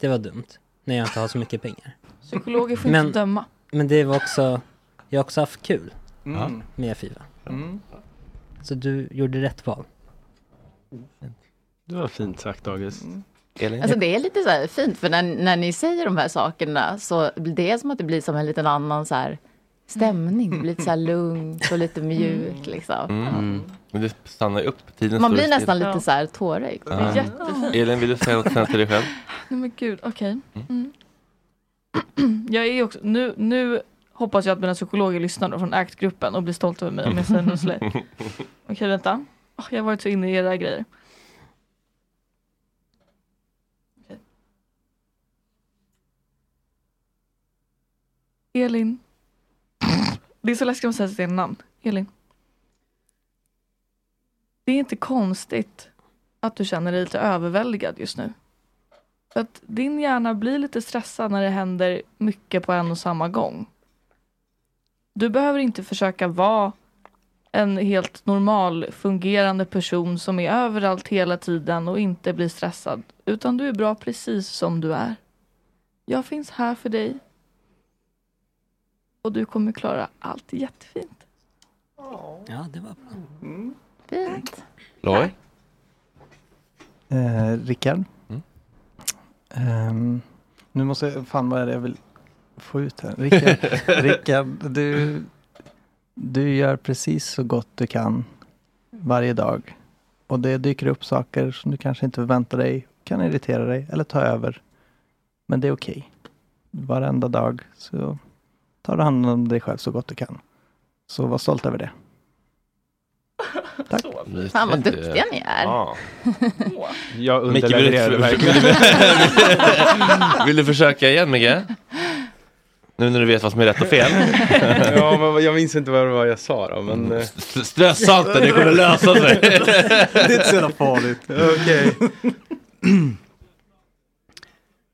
Det var dumt. När jag inte har så mycket pengar. Psykologer får Men- inte döma. Men det var också, jag har också haft kul Mm. med Fifa. Mm. Så du gjorde rätt val. Det var fint sagt August. Elin? Alltså det är lite så här fint för när, när ni säger de här sakerna så blir det som att det blir som en liten annan så här stämning. Det blir lite så här lugnt och lite mjukt liksom. Mm. Men det stannar ju upp, tiden Man blir nästan lite Ja. så här tårögd. Det är jättefint. Elin, vill du säga något till dig själv? <laughs> Nej men gud, okej. Mm. <clears throat> Jag är ju också, nu, nu hoppas jag att mina psykologer lyssnar från ACT-gruppen och blir stolta över mig om jag säger något sådär. <laughs> Okej vänta. Åh, jag har varit så inne i era grejer. Okej. Elin. Det är så läskigt att säga sitt namn. Elin. det är inte konstigt att du känner dig lite överväldigad just nu. För att din hjärna blir lite stressad när det händer mycket på en och samma gång. Du behöver inte försöka vara en helt normal fungerande person som är överallt hela tiden och inte blir stressad. Utan du är bra precis som du är. Jag finns här för dig. Och du kommer klara allt jättefint. Ja, det var bra. Fint. Loj? Eh, Rickard? Mm. Ehm, nu måste jag, fan vad är det jag vill få ut här? Rickard, <laughs> Rickard du, du gör precis så gott du kan varje dag. Och det dyker upp saker som du kanske inte förväntar dig, kan irritera dig eller ta över. Men det är okej. Varenda dag så tar du hand om dig själv så gott du kan. Så var stolt över det. <laughs> Tack. Fan vad duktiga ni är. Ja. <laughs> Jag Micke, vill, du, underlevererade verkligen. <laughs> vill du försöka igen Micke? Nu när du vet vad som är rätt och fel. ja, men jag minns inte vad det var jag sa då, men... eh, S- Stressa inte, det kommer lösa sig. Det är inte så jävla farligt. Okej. <clears throat>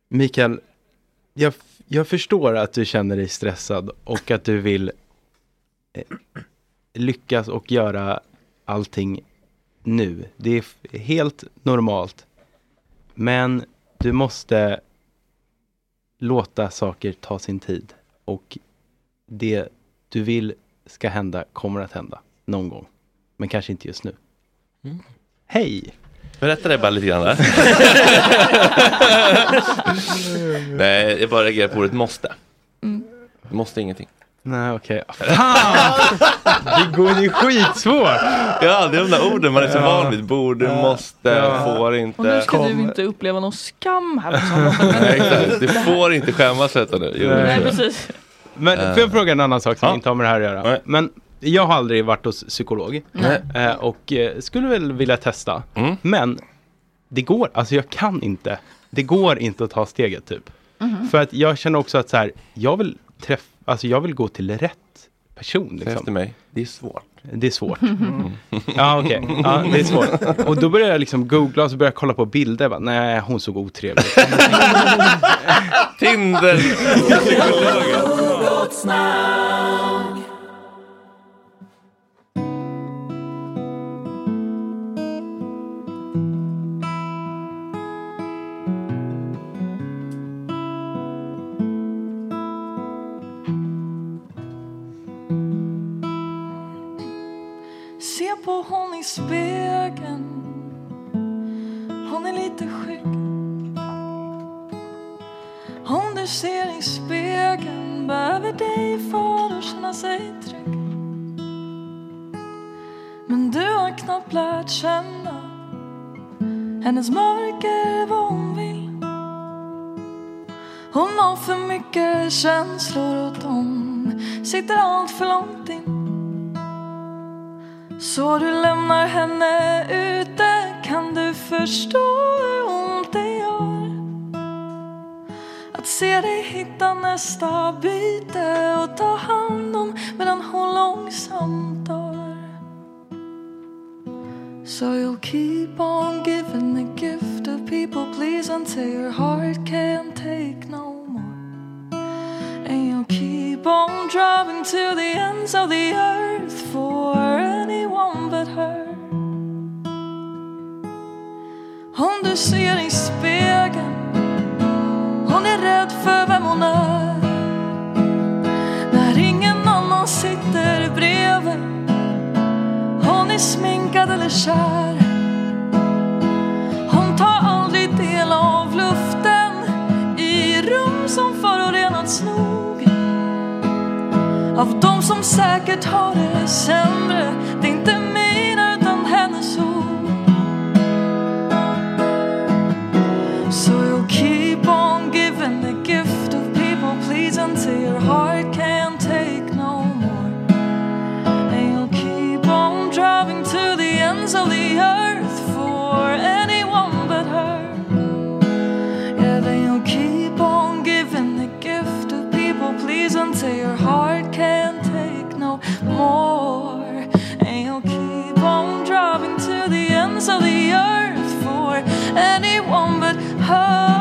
Mikael, jag, jag förstår att du känner dig stressad och att du vill eh, lyckas och göra allting nu. Det är helt normalt. Men du måste låta saker ta sin tid. Och det du vill ska hända kommer att hända någon gång. Men kanske inte just nu. Mm. Hej! Berätta det bara lite grann där. <laughs> Nej, jag bara reagerar på ordet måste. Mm. Måste ingenting. Nej, okej. Fan! Det går ju skitsvårt! Ja, det är de där orden man är så Ja. van vid. Borde, Ja. måste, Ja. får inte. Och nu ska du inte uppleva någon skam här. <laughs> Nej, exakt. Du får inte skämmas vet du. Jo, Nej, precis. Men Eh. får jag fråga en annan sak som Ja. inte har med det här att göra? Nej. Men jag har aldrig varit hos psykolog. Nej. Eh, och eh, skulle väl vilja testa. Mm. Men det går, alltså jag kan inte. Det går inte att ta steget typ. Mhm. För att jag känner också att så här, jag vill träffa, alltså jag vill gå till rätt person. Säg Liksom. efter mig. Det är svårt. Det är svårt. Ja okej, ja, det är svårt. Och då börjar jag liksom googla och så börjar jag kolla på bilder. Jag Bara, Nej, hon såg otrevlig ut. Tinder! <laughs> <laughs> på hon i spegeln. Hon är lite skygg. Hon du ser i spegeln Behöver dig för att känna sig trygg. Men du har knappt lärt känna Hennes mörker vad hon vill. Hon har för mycket känslor och de sitter allt för långt in så du lämnar henne ute kan du förstå hur ont det gör? Att se dig hitta nästa byte och ta hand om medan hon långsamt dör. So you'll keep on giving the gift of people please until your heart can't take no more. And you'll keep on driving to the ends of the earth for Om du ser i spegeln, hon är rädd för vem hon är. När ingen annan sitter bredvid, hon är sminkad eller kär. Hon tar aldrig del av luften i rum som förorenats nog av de som säkert har det sämre. Det är inte mina utan hennes ord. Ends of the earth for anyone but her.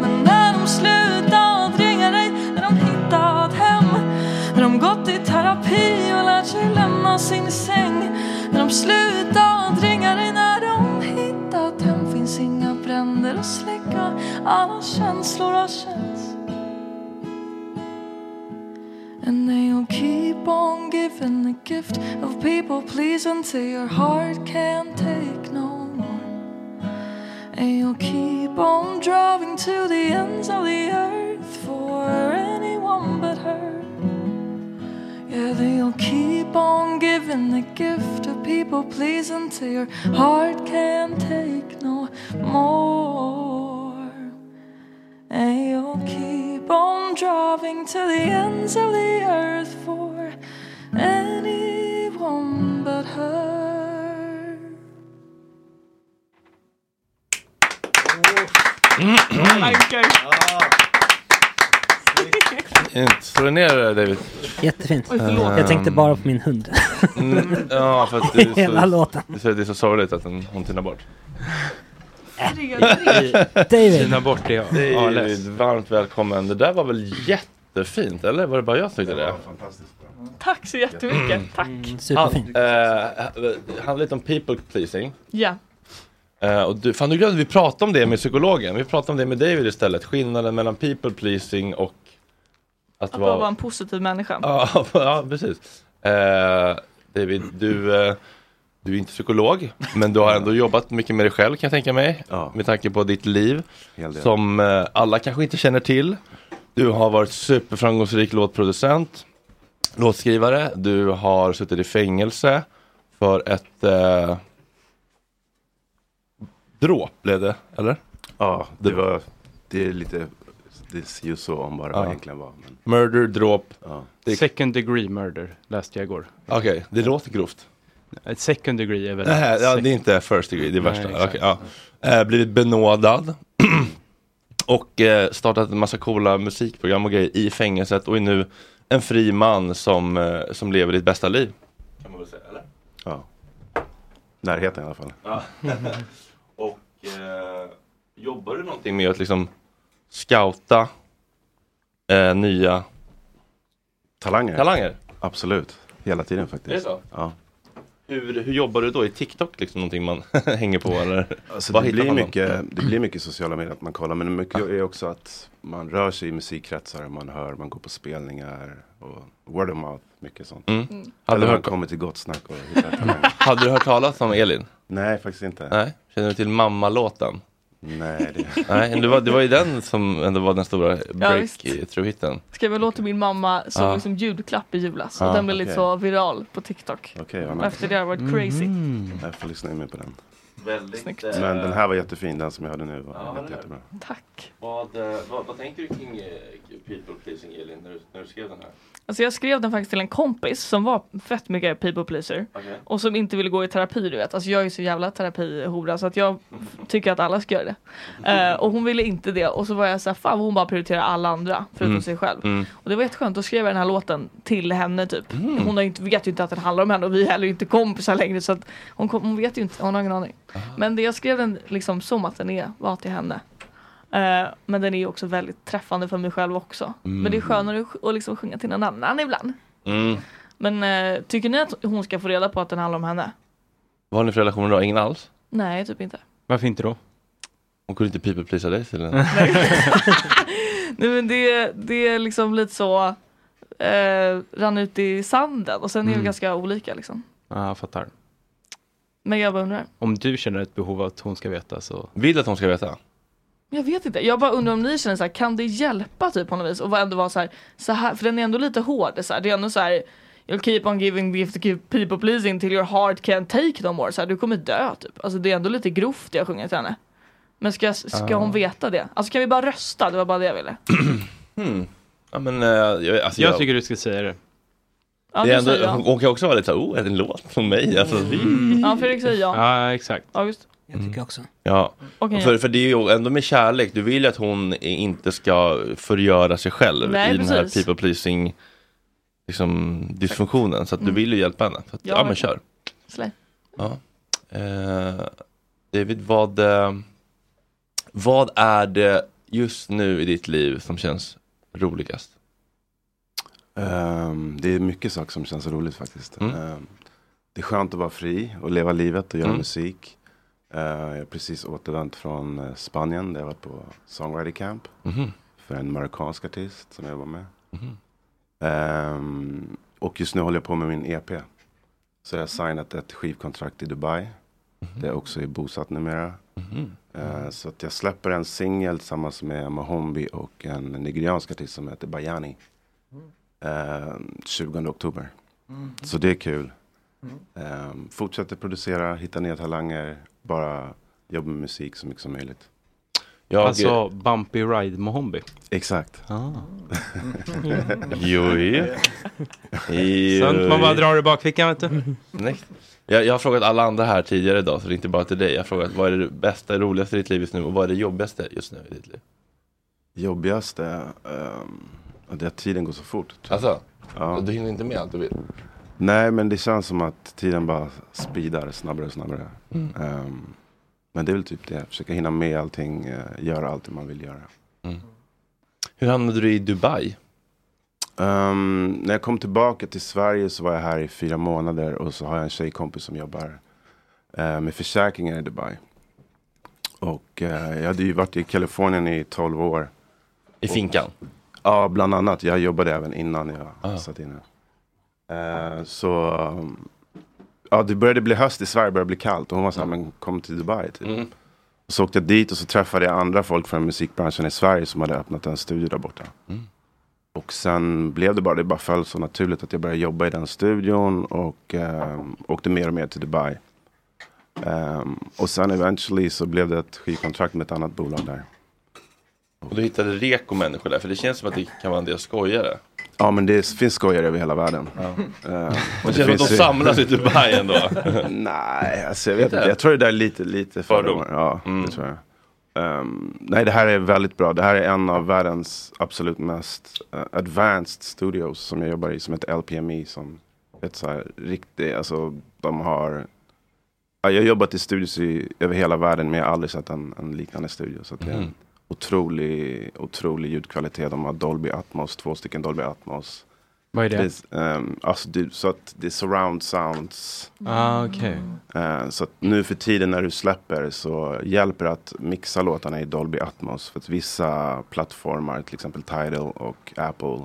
Men när de slutat ringa dig, när de hittat hem, när de gått i terapi och lärt sig lämna sin säng, när de slutat ringa dig, när de hittat hem finns inga bränder att släcka, alla känslor har känts. And they'll keep on giving the gift of people pleasing until your heart can't take no more. And you'll keep on driving to the ends of the earth for anyone but her. Yeah, they'll keep on giving the gift of people pleasing until your heart can't take no more. Driving to the ends of the earth for anyone but her. Slå dig ner David. Jättefint. Jag tänkte bara på min hund. Mm, ja, för att <laughs> det är Hela så, låten. Det är så, det är så sorgligt att den, hon tynar bort. David. Tyna bort det, ja. David, varmt välkommen. Det där var väl jättefint, eller? Var det bara jag som tyckte det? Tack så jättemycket. Tack. Superfint. Han, eh, handlar lite om people pleasing. Ja. Eh, och du, fan, du glömde vi prata om det med psykologen. Vi pratade om det med David istället. Skillnaden mellan people pleasing och att, Att bara vara en positiv människa. <laughs> Ja, ja precis. Eh, David, du, eh, du är inte psykolog, men du har ändå jobbat mycket med dig själv kan jag tänka mig. Med tanke på ditt liv. Som eh, alla kanske inte känner till. Du har varit superframgångsrik låtproducent, låtskrivare. Du har suttit i fängelse för ett eh, dråp blev det, eller? Ja, det var, det är lite, det är ju så om bara vad Ja. det egentligen var. Men, Murder, dråp. ja. Second degree murder läste jag igår. Okej, det låter grovt. Ett second degree är väl... Nej, ja, det är inte first degree, det är Nej, värsta. exakt. Okej, ja. eh, blivit benådad. <clears throat> och eh, startat en massa coola musikprogram och grejer i fängelset och är nu en fri man som, eh, som lever ditt bästa liv. Kan man väl säga, eller? ja. Närheten i alla fall. Ja. <laughs> och eh, jobbar du någonting med att liksom scouta eh, nya Talanger. talanger? Absolut. Hela tiden faktiskt. Är det så? Ja. Hur, hur jobbar du då? Är TikTok liksom någonting man <laughs> hänger på eller? Alltså Vad det, blir man mycket, det blir mycket sociala medier att man kollar men mycket är också att man rör sig i musikkretsar, man hör, man går på spelningar och word of mouth, mycket sånt. Mm. Mm. Hade Eller du hört- kommer till gott snack och talanger. <laughs> Hade du hört talas om Elin? Nej, faktiskt inte. Nej, känner du till mammalåten? Nej, det... <laughs> Nej, det var, det var ju den som ändå var den stora visst. breakthrough-hitten. Skrev en låt till min mamma som Ja. liksom julklapp i julas. Ja, och den blev lite okej. så viral på TikTok. Nice. Efter det har det varit crazy. Jag får lyssna in mig på den. Väldigt, Snyggt. eh, Men den här var jättefin, den som jag hade nu var Ja, jätte, jättebra. Tack. Vad, eh, vad, vad tänker du kring eh, people pleasing Elin när du, när du skrev den här? Alltså jag skrev den faktiskt till en kompis som var fett mycket people pleaser. Okej. Och som inte ville gå i terapi du vet. Alltså jag är så jävla terapihora så att jag <laughs> tycker att alla ska göra det. Eh, och hon ville inte det. Och så var jag så här, fan hon bara prioriterar alla andra förutom Mm. sig själv. Mm. Och det var jätteskönt, då skrev jag den här låten till henne typ. Mm. Hon har inte, vet ju inte att den handlar om henne och vi är heller inte kompisar längre så att hon, kom, hon vet ju inte, hon har ingen aning. Men det jag skrev den liksom som att den är, var till henne. Eh, men den är också väldigt träffande för mig själv också. Men det är Mm. skönare att, att liksom sjunga till någon annan ibland. Mm. Men eh, tycker ni att hon ska få reda på att den handlar om henne? Vad har ni för relation då? Ingen alls? Nej, typ inte. Varför inte då? Hon kunde inte people pleasa dig till den? <laughs> Nej men det, det är liksom lite så eh, rann ut i sanden och sen är vi Mm. ganska olika liksom. Ja, jag fattar. Men jag bara undrar. Om du känner ett behov av att hon ska veta så... Vill att hon ska veta? Jag vet inte, jag bara undrar om ni känner så här, kan det hjälpa typ på något vis? Och ändå vara så här, så här, för den är ändå lite hård, så här, det är ändå så här You'll keep on giving gift to keep people pleasing till your heart can't take no more. Så här, du kommer dö typ. Alltså det är ändå lite grovt det jag sjunger till henne. Men ska, ska Ah. hon veta det? Alltså kan vi bara rösta? Det var bara det jag ville. <clears throat> Hmm. Ja men, eh, jag, alltså, Jag tycker du ska säga det. Ja, det är ändå, hon, hon kan också vara lite såhär, oh, är det en låt från mig? Alltså, Ja, Fredrik säger ja. Ja, exakt. August? Jag tycker också. Ja, Okej. för, för det är ju ändå med kärlek, du vill ju att hon inte ska förgöra sig själv Nej, i den här precis. people pleasing liksom, dysfunktionen. Så att du Mm. vill ju hjälpa henne. Så att, Ja, ja, men kör. Slay. Ja. Eh, David, vad, eh, vad är det just nu i ditt liv som känns roligast? Ehm, det är mycket saker som känns roligt faktiskt. Mm. Ehm, det är skönt att vara fri och leva livet och göra Mm. musik. Eh, jag har precis återvänt från eh, Spanien där jag varit på songwriting camp. Mhm. För en marockansk artist som jag jobbar med. Mhm. Ehm, och just nu håller jag på med min EP. Så jag har signat ett skivkontrakt i Dubai. Där jag också är bosatt numera. Mhm. Eh, så att jag släpper en singel tillsammans med Mahombi och en nigeriansk artist som heter Bayani. Eh, 20 oktober. Mhm. Så det är kul. Eh, fortsätter producera, hitta nya talanger. Bara jobba med musik så mycket som möjligt. Jag- Alltså Bumpy Ride Mohombi. Exakt. Ah. <laughs> Joj. <laughs> Sånt man bara drar i bakfickan vet du. <laughs> Nej. Jag, jag har frågat alla andra här tidigare idag, så det är inte bara till dig. Jag har frågat vad är det bästa, roligaste i ditt liv just nu och vad är det jobbigaste just nu i ditt liv? Jobbigaste, um, det att tiden går så fort. Alltså? Ja. Du hinner inte med allt du vill? Nej, men det känns som att tiden bara speedar snabbare och snabbare. Mm. Ehm, men det är väl typ det, försöka hinna med allting, eh, göra allt det man vill göra. Mm. Hur hamnade du i Dubai? Ehm, när jag kom tillbaka till Sverige så var jag här i fyra månader och så har jag en tjejkompis som jobbar eh, med försäkringar i Dubai. Och eh, jag hade ju varit i Kalifornien i 12 år. I finkan? Ja, bland annat. Jag jobbade även innan jag Ah. satt inne. Eh, så um, ja, det började bli höst i Sverige, började bli kallt och hon var så här, men kom till Dubai typ. Mm. Så åkte jag dit och så träffade jag andra folk från musikbranschen i Sverige som hade öppnat en studio där borta. Mm. Och sen blev det bara, det bara föll så naturligt att jag började jobba i den studion och um, åkte mer och mer till Dubai. Ehm, och sen eventually så blev det ett skivkontrakt med ett annat bolag där. Och du hittade reko människor där, för det känns som att det kan vara en del skojare. Ja men det finns skojare över hela världen. Ja. Eh, Det känns som att de ju- samlas i Dubai ändå. <laughs> nej, alltså jag vet Inte? Jag tror det där är lite, lite Fördom. fördomar. Ja, Mm. det tror jag. Ehm, nej, det här är väldigt bra. Det här är en av världens absolut mest eh, advanced studios som jag jobbar i, som heter LPME. Som ett så här riktigt, alltså de har Ja, jag har jobbat i studios i, över hela världen men jag har aldrig sett en, en liknande studio. Så det Mhm. Otrolig, otrolig ljudkvalitet. De har Dolby Atmos, två stycken Dolby Atmos. Vad är det? Det är, ehm, alltså det, så att det är surround sounds. Ah, okej. Eh, så att nu för tiden när du släpper så hjälper det att mixa låtarna i Dolby Atmos. För att vissa plattformar, till exempel Tidal och Apple,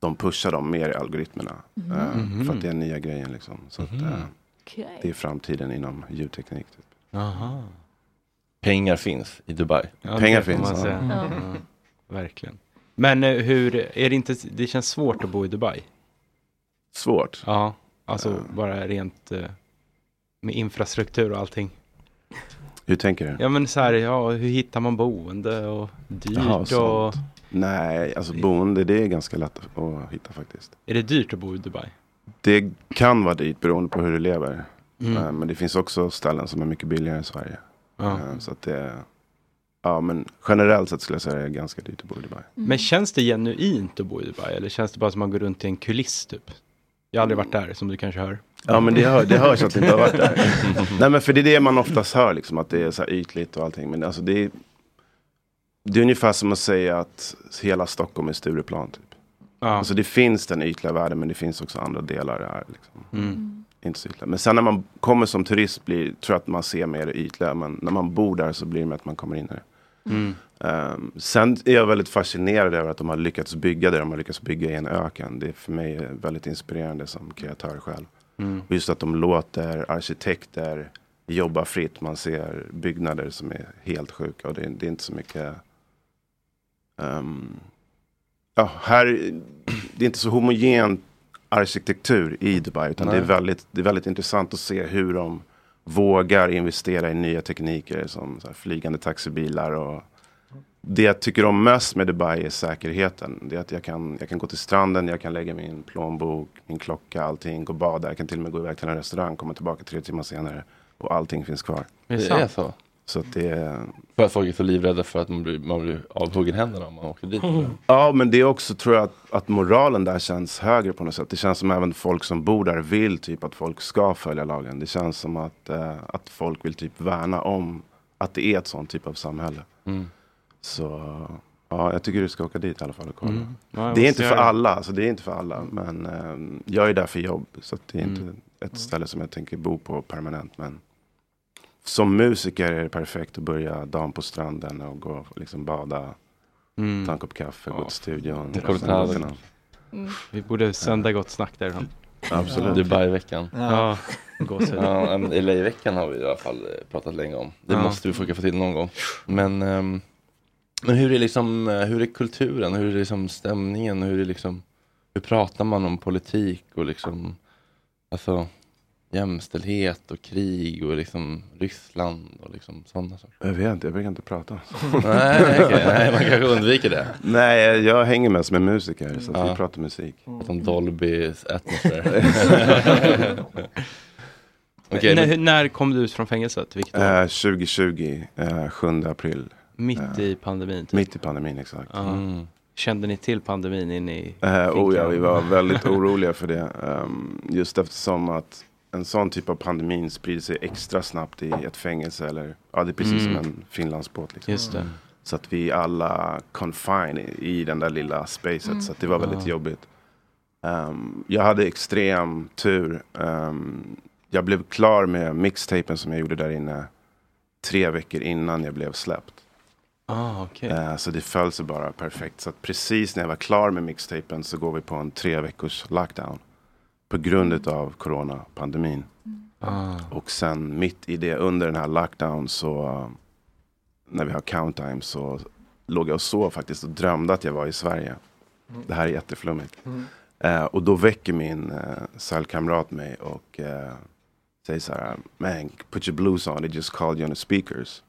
de pushar dem mer i algoritmerna. Mhm. Eh, Mhm. För att det är nya grejen liksom. Så att, Mhm. eh, Okej. det är framtiden inom ljudteknik. Typ. Aha. Pengar finns i Dubai. Ja, Pengar det finns, man ja. Ja. Verkligen. Men eh, hur, är det inte, det känns svårt att bo i Dubai? Svårt. Ja, alltså Ja. bara rent eh, med infrastruktur och allting. Hur tänker du? Ja men så här, ja hur hittar man boende och dyrt Jaha, och... sånt. Nej, alltså boende det är ganska lätt att hitta faktiskt. Är det dyrt att bo i Dubai? Det kan vara dyrt beroende på hur du lever. Mm. Eh, Men det finns också ställen som är mycket billigare än Sverige. Ja. Eh, Så att det, ja men generellt sett skulle jag säga att det är ganska dyrt att bo i Dubai. Men känns det genuint att bo i Dubai eller känns det bara som att man går runt i en kuliss typ? Jag har aldrig varit där som du kanske hör. Ja men det, hör, det hörs att det inte har varit där. <laughs> Nej men för det är det man oftast hör liksom, att det är så här ytligt och allting. Men alltså det är, det är ungefär som att säga att hela Stockholm är Stureplan typ. Ja. Alltså det finns den ytliga världen men det finns också andra delar där. Liksom. Mm. Inte så ytliga. Men sen när man kommer som turist blir, tror jag att man ser mer ytliga. Men när man bor där så blir det med att man kommer in i det. Mm. Um, sen är jag väldigt fascinerad över att de har lyckats bygga det de har lyckats bygga i en öken. Det är för mig väldigt inspirerande som kreatör själv. Mm. Och just att de låter arkitekter jobba fritt. Man ser byggnader som är helt sjuka och det, det är inte så mycket ehm, ja, här, det är inte så homogen arkitektur i Dubai. Utan det är, väldigt, det är väldigt intressant att se hur de vågar investera i nya tekniker som så här, flygande taxibilar. Och det jag tycker om mest med Dubai är säkerheten. Det är att jag kan, jag kan gå till stranden, jag kan lägga min plånbok, min klocka, allting, gå och bada. Jag kan till och med gå iväg till en restaurang, komma tillbaka tre timmar senare och allting finns kvar. Det är så. Så att det. För att folk är så livrädda för att man blir, man blir avhuggen händerna om man åker dit. Ja, men det är också tror jag att, att moralen där känns högre på något sätt. Det känns som även folk som bor där vill typ att folk ska följa lagen. Det känns som att, eh, att folk vill typ värna om att det är ett sånt typ av samhälle. Mm. Så ja, jag tycker du ska åka dit i alla fall och kolla. Mm. Det är inte för alla, alltså det är inte för alla. Men eh, jag är där för jobb. Så att det är Mm. inte ett ställe som jag tänker bo på permanent. Men som musiker är det perfekt att börja dagen på stranden och gå och liksom bada. Mm. Ta en kopp kaffe, gå till studion. Någon- Vi borde sända Gott Snack därifrån. Absolut. Dubai-veckan. Ja, ja, men LA-veckan har vi i alla fall eh, pratat länge om. Det Ja. måste vi försöka få till någon gång. Men, ehm, men hur är liksom, eh, hur är kulturen, hur är liksom stämningen, hur är liksom, hur pratar man om politik och liksom, alltså jämställdhet och krig och liksom Ryssland och liksom sådana saker. Jag vet inte, jag brukar inte prata. <laughs> Nej, okej. Nej, man kanske undviker det. Nej, jag hänger mest med musiker så att Ja. vi pratar musik. Som Dolby Atmosphere. <laughs> <laughs> Okej, när, när kom du ut från fängelset? Vilket år? Eh, 2020, eh, 7 april. Mitt Eh, i pandemin? Typ. Mitt i pandemin, exakt. Mm. Kände ni till pandemin in i Eh, oh ja, vi var väldigt oroliga för det. Ehm, just eftersom att en sån typ av pandemin sprider sig extra snabbt i ett fängelse. Eller, ja, det är precis Mm. som en Finlandsbåt. Liksom. Just det. Så att vi alla confine i, i den där lilla spacet. Mm. Så att det var väldigt Ah. jobbigt. Ehm, jag hade extrem tur. Ehm, jag blev klar med mixtapen som jag gjorde där inne tre veckor innan jag blev släppt. Ah, okej. Eh, Så det föll sig bara perfekt. Så att precis när jag var klar med mixtapen så går vi på en tre veckors lockdown. På grund av coronapandemin. Ah. Och sen mitt i det, under den här lockdown så när vi har counttime så låg jag och sov faktiskt och drömde att jag var i Sverige. Det här är jätteflummigt. Mm. Eh, och då väcker min eh, cellkamrat mig och eh, säger så här, man put your blues on, they just called you on the speakers.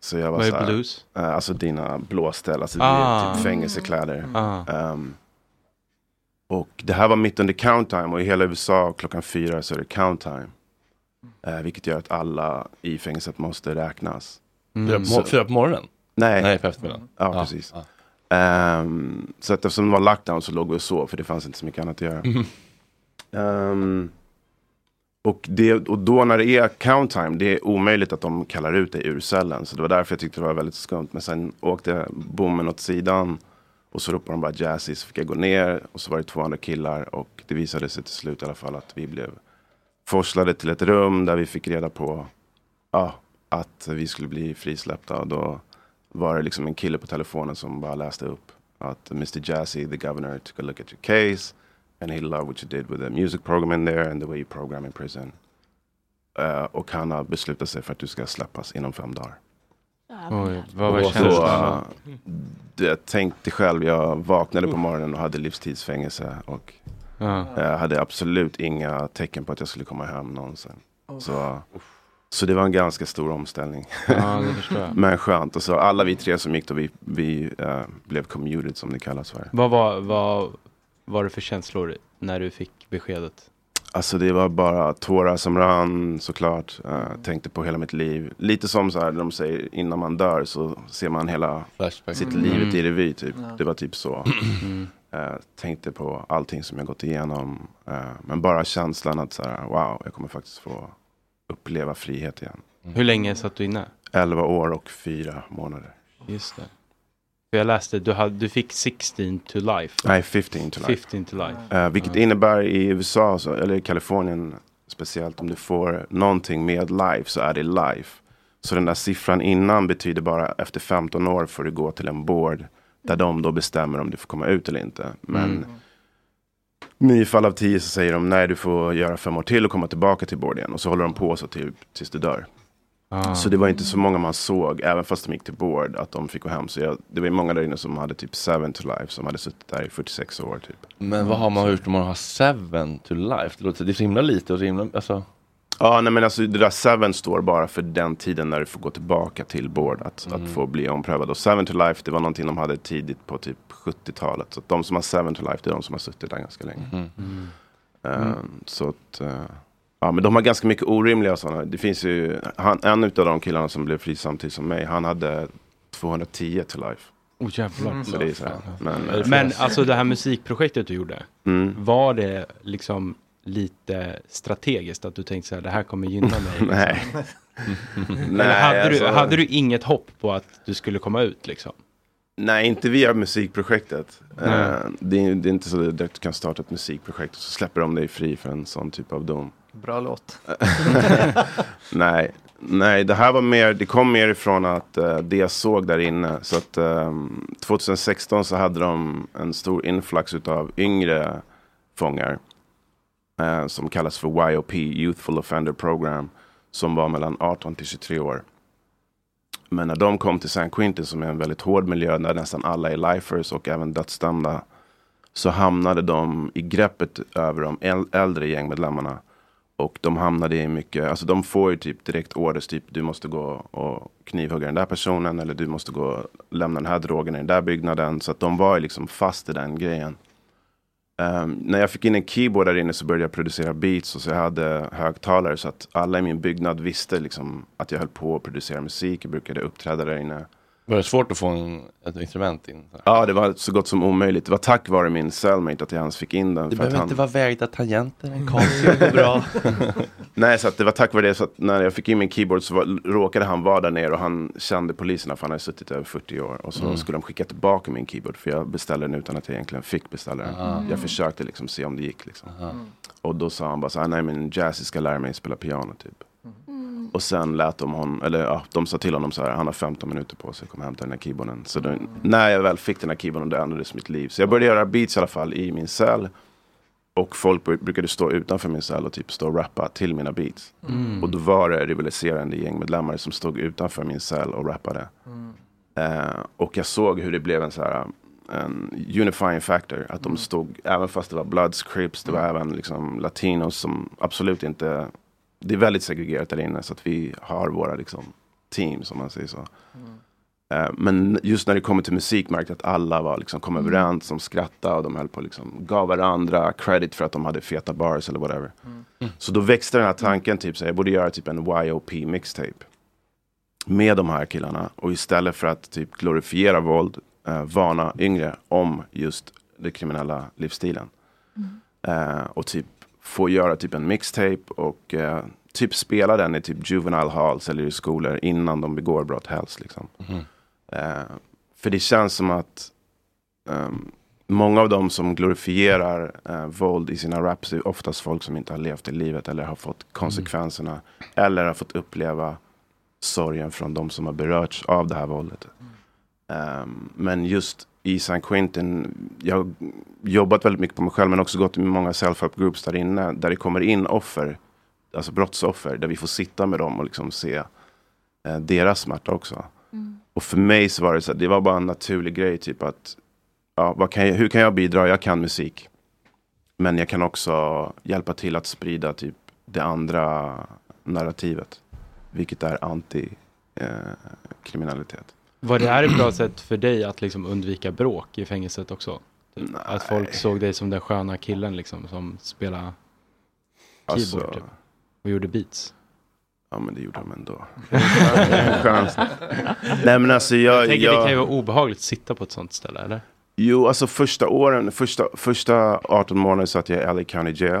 Så jag var Vad är blues? eh, alltså dina blåställ, alltså det Ah. typ fängelsekläder. Ah. Ehm, och det här var mitt under countime och i hela USA klockan fyra så är det countime. Uh, vilket gör att alla i fängelset måste räknas. Mm. Fyra på mor- fyra på morgonen? Nej. Nej, på eftermiddagen. Ja, Ja, precis. Ehm, så att eftersom det var lockdown så låg vi och sov för det fanns inte så mycket annat att göra. Mhm. Ehm, och, det, och då när det är count time, det är omöjligt att de kallar ut dig ur cellen. Så det var därför jag tyckte det var väldigt skumt. Men sen åkte bommen åt sidan och så ropade de bara jazzy. Så fick jag gå ner och så var det två andra killar. Och det visade sig till slut i alla fall att vi blev forslade till ett rum där vi fick reda på ja, att vi skulle bli frisläppta. Och då var det liksom en kille på telefonen som bara läste upp att Mr Jazzy, the governor, took a look at your case and he loved what you did with the music program in there and the way you program in prison. Uh, och han har beslutat sig för att du ska släppas inom fem dagar. Oj, vad var Och känslan så, eh, Jag tänkte själv, jag vaknade på morgonen och hade livstidsfängelse och Ja. jag hade absolut inga tecken på att jag skulle komma hem någonsin. Så, så det var en ganska stor omställning. Ja, det förstår jag. <laughs> Men skönt. Och så alla vi tre som gick då, vi, vi eh, blev commuted som det kallas för. Vad var, vad var det för känslor när du fick beskedet? Alltså det var bara tårar som rann såklart. Uh, tänkte på hela mitt liv. Lite som så här, de säger innan man dör så ser man hela Flashback. sitt Mm. livet i revy typ. Ja. Det var typ så. <clears throat> Mm. Eh, tänkte på allting som jag gått igenom. Eh, men bara känslan att så här, wow, jag kommer faktiskt få uppleva frihet igen. Hur länge satt du inne? 11 år och 4 månader. Just det. Jag läste, du, hade, du fick 16 to life. Nej, 15 to life. 15 to life. Eh, vilket innebär i USA, så, eller i Kalifornien speciellt, om du får någonting med life så är det life. Så den där siffran innan betyder bara efter 15 år får du gå till en board där de då bestämmer om du får komma ut eller inte. Men Mm. nio fall av tio så säger de nej du får göra fem år till och komma tillbaka till board igen. Och så håller de på så till, tills du dör. Ah. Så det var inte så många man såg, även fast de gick till board, att de fick gå hem. Så jag, det var ju många där inne som hade typ 7 to life, som hade suttit där i 46 år typ. Men vad har man gjort om man har seven to life? Det låter det är så himla lite och så himla, alltså. Ja, nej men alltså det där 7 står bara för den tiden när du får gå tillbaka till board, att, Mm. att få bli omprövad. Och 7 to life, det var någonting de hade tidigt på typ 70-talet. Så de som har 7 to life, det är de som har suttit där ganska länge. Mm. Mm. Mm. Så att, eh, Ja, men de har ganska mycket orimliga sådana. Det finns ju, han, en av de killarna som blev fri samtidigt som mig, han hade 210 till life. Oh jävlar. Mm. Så det är så här. Men, Men, alltså det här musikprojektet du gjorde, Mm. var det liksom lite strategiskt att du tänkte så här, det här kommer gynna mig? <laughs> Liksom? Nej. <laughs> Nej, hade, alltså- du, hade du inget hopp på att du skulle komma ut liksom? Nej, inte via musikprojektet. Nej. Eh, det, är, det är inte så att du kan starta ett musikprojekt och så släpper de dig fri för en sån typ av dom. Bra låt. <laughs> nej, nej, det här var mer, det kom mer ifrån att uh, det jag såg där inne. Så att ehm, um, 2016 så hade de en stor influx av yngre fångar. Uh, som kallas för YOP, Youthful Offender Program. Som var mellan 18 till 23 år. Men när de kom till San Quentin som är en väldigt hård miljö där nästan alla är lifers och även dödsdömda. Så hamnade de i greppet över de äldre gängmedlemmarna. Och de hamnade i mycket, alltså de får ju typ direkt orders, typ du måste gå och knivhugga den där personen eller du måste gå och lämna den här drogen i den där byggnaden. Så att de var ju liksom fast i den grejen. Um, när jag fick in en keyboard där inne så började jag producera beats och så jag hade högtalare så att alla i min byggnad visste liksom att jag höll på att producera musik. Jag brukade uppträda där inne. Var det svårt att få en, ett instrument in? Ja, det var så gott som omöjligt. Det var tack vare min cellmate att jag ens fick in den. Det för att behöver han... inte vara vägda tangenter, en <laughs> Casio går bra. <laughs> Nej, så att det var tack vare det. Så att när jag fick in min keyboard så var, råkade han vara där nere och han kände poliserna för han hade suttit över 40 år. Och så Mm. skulle de skicka tillbaka min keyboard för jag beställde den utan att jag egentligen fick beställa den. Aha. Jag försökte liksom se om det gick. Liksom. Och då sa han bara så här, nej men Jazzy ska lära mig spela piano typ. Och sen lät de honom, eller ja, de sa till honom så här, han har 15 minuter på sig komma och hämta den här keyboarden. Så då, när jag väl fick den här keyboarden, då ändrades mitt liv. Så jag började göra beats i alla fall i min cell. Och folk br- brukade stå utanför min cell och typ stå och rappa till mina beats. Mm. Och då var det rivaliserande gängmedlemmar som stod utanför min cell och rappade. Eh, och jag såg hur det blev en så här en unifying factor. Att de stod, även fast det var Bloods, Crips, det var även liksom latinos som absolut inte, det är väldigt segregerat där inne så att vi har våra liksom teams om man säger så. Eh, Men just när det kommer till musik märkte jag att alla var liksom, kom överens, de skrattade och de höll på liksom, gav varandra credit för att de hade feta bars eller whatever. Så då växte den här tanken, typ så jag borde göra typ en YOP mixtape. Med de här killarna. Och istället för att typ glorifiera våld, eh, varna yngre om just den kriminella livsstilen. Eh, och typ få göra typ en mixtape och eh, typ spela den i typ juvenile halls eller i skolor innan de begår brott helst. Liksom. Eh, för det känns som att ehm, många av dem som glorifierar eh, våld i sina raps är oftast folk som inte har levt i livet eller har fått konsekvenserna. Eller har fått uppleva sorgen från de som har berörts av det här våldet. Ehm, men just i San Quentin, jag har jobbat väldigt mycket på mig själv men också gått i många self-help groups där inne. Där det kommer in offer, alltså brottsoffer, där vi får sitta med dem och liksom se eh, deras smärta också. Och för mig så var det så här, det var bara en naturlig grej, typ att ja, kan jag, hur kan jag bidra? Jag kan musik. Men jag kan också hjälpa till att sprida typ det andra narrativet. Vilket är anti-kriminalitet. Var det här ett bra sätt för dig att liksom undvika bråk i fängelset också? Typ, Att folk såg dig som den sköna killen liksom som spelade keyboard Alltså- typ, och gjorde beats? Ja men det gjorde de ändå. <laughs> Nej men alltså jag... Jag tänker jag... det kan ju vara obehagligt att sitta på ett sånt ställe eller? Jo, alltså första åren, första, första 18 månader satt jag i LA County Jail.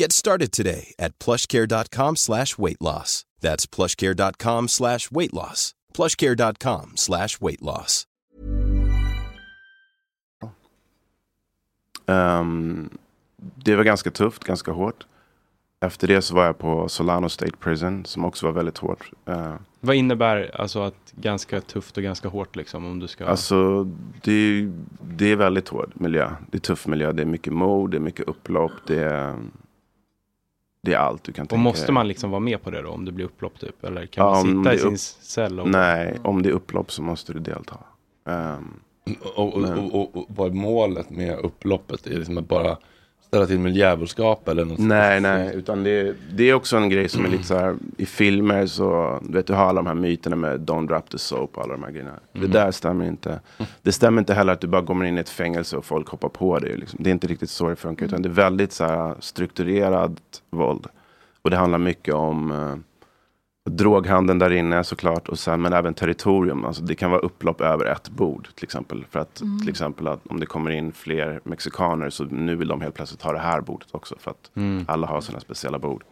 Get started today at plushcare.com slash weight loss. That's plushcare.com slash weight loss. plushcare.com slash weight loss. Ehm, det var ganska tufft, ganska hårt. Efter det så var jag på Solano State Prison som också var väldigt hårt. Eh, Vad innebär alltså att ganska tufft och ganska hårt liksom om du ska? Alltså det, det är väldigt hård miljö. Det är tuff miljö. Det är mycket mord, det är mycket upplopp. Det är, det är allt du kan och tänka måste dig. man liksom vara med på det då om det blir upplopp typ? Eller kan Ja, man sitta i sin cell? Och... Nej, om det är upplopp så måste du delta. Ehm, Och, och, men- och, och, och vad är målet med upploppet? Är det liksom att bara ställa till med djävulskap eller något? Nej, nej, utan det, det är också en grej som är lite så här i filmer så, du vet du har alla de här myterna med don't drop the soap och alla de här grejerna. Det Mm. där stämmer inte. <laughs> Det stämmer inte heller att du bara kommer in i ett fängelse och folk hoppar på dig. Liksom. Det är inte riktigt så det funkar, utan det är väldigt så här strukturerat våld. Och det handlar mycket om eh, droghandeln där inne såklart, och sen, men även territorium. Alltså det kan vara upplopp över ett bord till exempel. För att Mm. till exempel att om det kommer in fler mexikaner så nu vill de helt plötsligt ha det här bordet också. För att Mm. alla har sina speciella bord.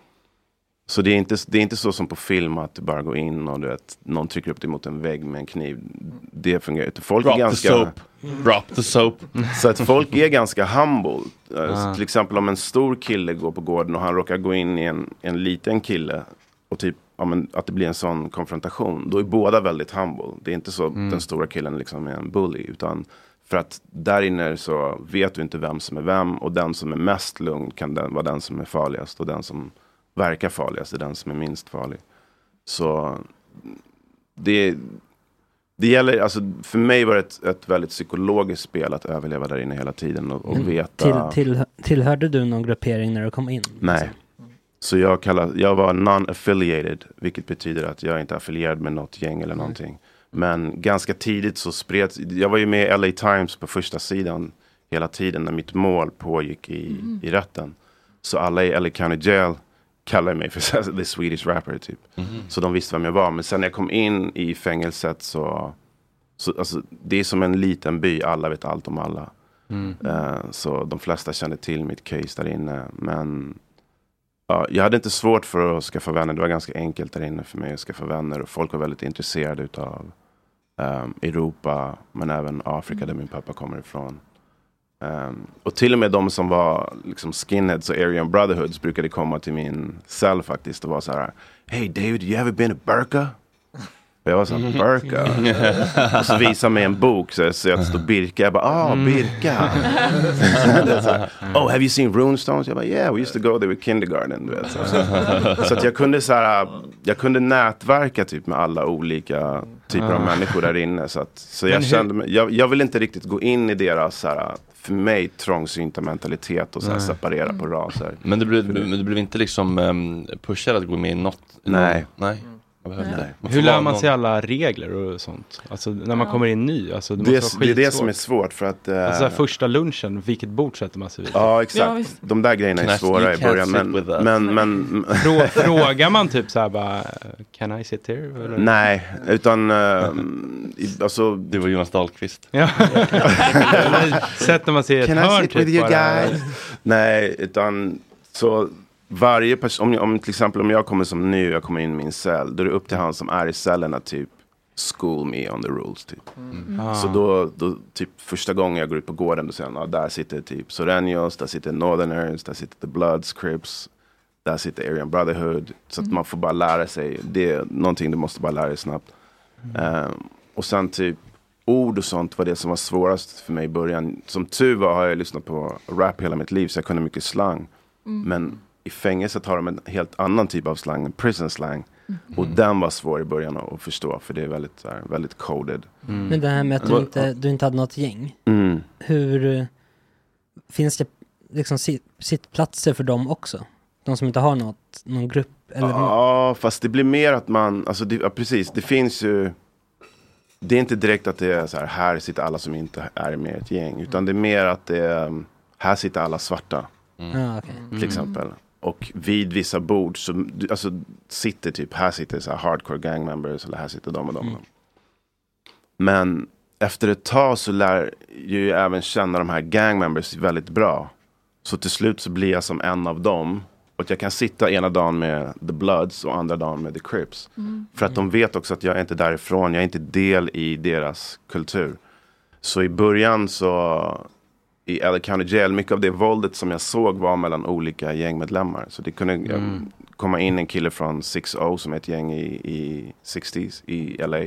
Så det är, inte, det är inte så som på film att du bara går in och du vet, någon trycker upp dig mot en vägg med en kniv. Det fungerar inte. Folk Drop är the ganska... soap. Drop the soap. Så att folk är ganska humble. Ah. så Till exempel om en stor kille går på gården och han råkar gå in i en, en liten kille. Och typ ja, men, att det blir en sån konfrontation. Då är båda väldigt humble. Det är inte så Mm. den stora killen liksom är en bully. Utan för att där inne så vet du inte vem som är vem. Och den som är mest lugn kan den, vara den som är farligast. Och den som verkar farligast är den som är minst farlig. Så det, det gäller, alltså för mig var det ett, ett väldigt psykologiskt spel att överleva där inne hela tiden och, och Men veta. Till, till, tillhörde du någon gruppering när du kom in? Nej. Så jag, kallar, jag var non-affiliated, vilket betyder att jag inte är affilierad med något gäng eller någonting. Men ganska tidigt så spreds, jag var ju med i LA Times på första sidan hela tiden när mitt mål pågick i, Mm. i rätten. Så alla i LA County Jail kallade mig för <laughs> the Swedish rapper typ. Mhm. Så de visste vem jag var. Men sen när jag kom in i fängelset så, så alltså, det är som en liten by, alla vet allt om alla. Mm. Eh, så de flesta kände till mitt case där inne. Men ja, jag hade inte svårt för att skaffa vänner. Det var ganska enkelt där inne för mig att skaffa vänner. Och folk var väldigt intresserade utav ehm, Europa, men även Afrika där min pappa kommer ifrån. Ehm, och till och med de som var liksom skinheads och Aryan Brotherhoods brukade komma till min cell faktiskt och vara så här. Hey David, you ever been to Burka? Och jag var så här, Burka? och så visade mig en bok så jag ser att det står Birka. Jag bara, ah, Birka. Så här, oh, have you seen Runestones? Jag bara, yeah, we used to go there with kindergarten. Du vet, så, så att jag kunde så här, jag kunde nätverka typ med alla olika typer av Ah. människor där inne. Så, att, så jag kände mig, jag, jag vill inte riktigt gå in i deras så här, för mig trångsynta mentalitet och så här, Nej. separera på raser. Men du blev, du blev inte liksom um, pushad att gå med i något? Nej. Nej. Hur lär man sig alla regler och sånt? Alltså när man kommer in ny? Alltså, det, Det, är- det är det som är svårt för att... eh, Alltså så här, första lunchen, vilket bord sätter man sig vid? Ja exakt, de där grejerna är Can svåra i början. Men, men, men, Frå, <laughs> frågar man typ så här bara, can I sit here? Eller? Nej, utan uh, alltså... Det var Jonas Dahlqvist. <laughs> Sätter man sig i ett Can I hörn sit typ with you bara? guys? Nej, utan så varje person, om, om till exempel om jag kommer som ny och jag kommer in i min cell, då är det upp till han som är i cellen att typ school me on the rules typ. Mm. Ah. Så då, då, typ första gången jag går ut på gården, då säger han, ah, där sitter typ Soreños, där sitter Northerners, där sitter The Bloods, Crips, där sitter Aryan Brotherhood. Så att man får bara lära sig, det är någonting du måste bara lära dig snabbt. Ehm, och sen typ ord och sånt var det som var svårast för mig i början. Som tur var har jag lyssnat på rap hela mitt liv så jag kunde mycket slang. Mm. Men i fängelset har de en helt annan typ av slang, prison slang. Och den var svår i början att förstå för det är väldigt, så här, väldigt coded. Men det här med att du inte, du inte hade något gäng. Mm. Hur, finns det liksom sit, sittplatser för dem också? De som inte har något, någon grupp eller Ja, fast det blir mer att man, alltså det, ja, precis, det finns ju Det är inte direkt att det är så här, här sitter alla som inte är med i ett gäng. Utan det är mer att det är, här sitter alla svarta. Ja, okej. Till Mm. exempel. Och vid vissa bord så alltså, sitter typ, här sitter så här hardcore gang members eller här sitter de och de. och de. Men efter ett tag så lär ju även känna de här gang members väldigt bra. Så till slut så blir jag som en av dem. Och jag kan sitta ena dagen med the Bloods och andra dagen med the Crips. Mm. För att de vet också att jag är inte därifrån, jag är inte del i deras kultur. Så i början så i LA County Jail, mycket av det våldet som jag såg var mellan olika gängmedlemmar. Så det kunde eh, Mm. komma in en kille från 6O som är ett gäng i, i 60s i LA.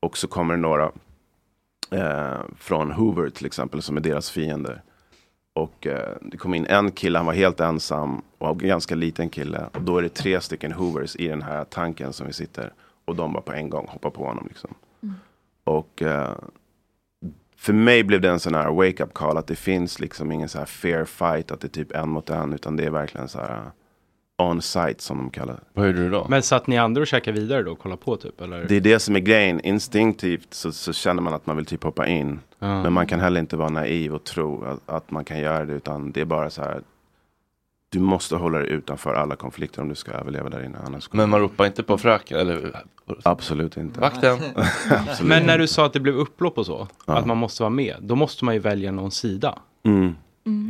Och så kommer det några eh, från Hoover till exempel som är deras fiender. Och eh, det kom in en kille, han var helt ensam och en ganska liten kille. Och då är det tre stycken Hoovers i den här tanken som vi sitter. Och de bara på en gång hoppar på honom liksom. Och eh, för mig blev det en sån här wake up call att det finns liksom ingen så här fair fight att det är typ en mot en utan det är verkligen så här uh, on site som de kallar det. Vad gjorde du då? Men satt ni andra och käkade vidare då och kollade på typ? Eller? Det är det som är grejen. Instinktivt så, så känner man att man vill typ hoppa in. Ja. Men man kan heller inte vara naiv och tro att, att man kan göra det. Utan det är bara så här. Du måste hålla dig utanför alla konflikter om du ska överleva där inne. Annars Men man ropar inte på fröken eller? Absolut inte. Vakten. <laughs> <laughs> Absolut Men när inte. du sa att det blev upplopp och så, Ja. att man måste vara med, då måste man ju välja någon sida. Mm.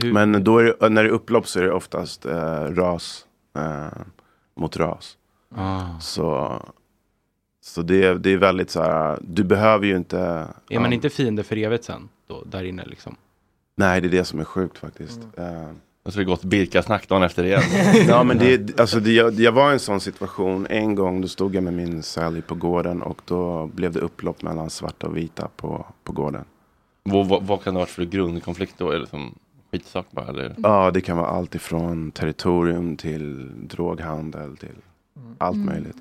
Hur- Men då är det, när det är upplopp så är det oftast eh, ras eh, mot ras. Ah. Så, så det, är- det är väldigt så här, du behöver ju inte. Är man ja, inte fiende för evigt sen, då, där inne liksom? Nej, det är det som är sjukt faktiskt. Eh, Och så har det gått Birka-snack dagen efter igen. <laughs> ja, men det, alltså det, jag, jag var i en sån situation en gång. Då stod jag med min Sally på gården och då blev det upplopp mellan svarta och vita på, på gården. vad, vad, vad kan det ha varit för grundkonflikt då? Är det som skitsak bara? Eller? Ja, det kan vara allt ifrån territorium till droghandel till allt Mm. möjligt.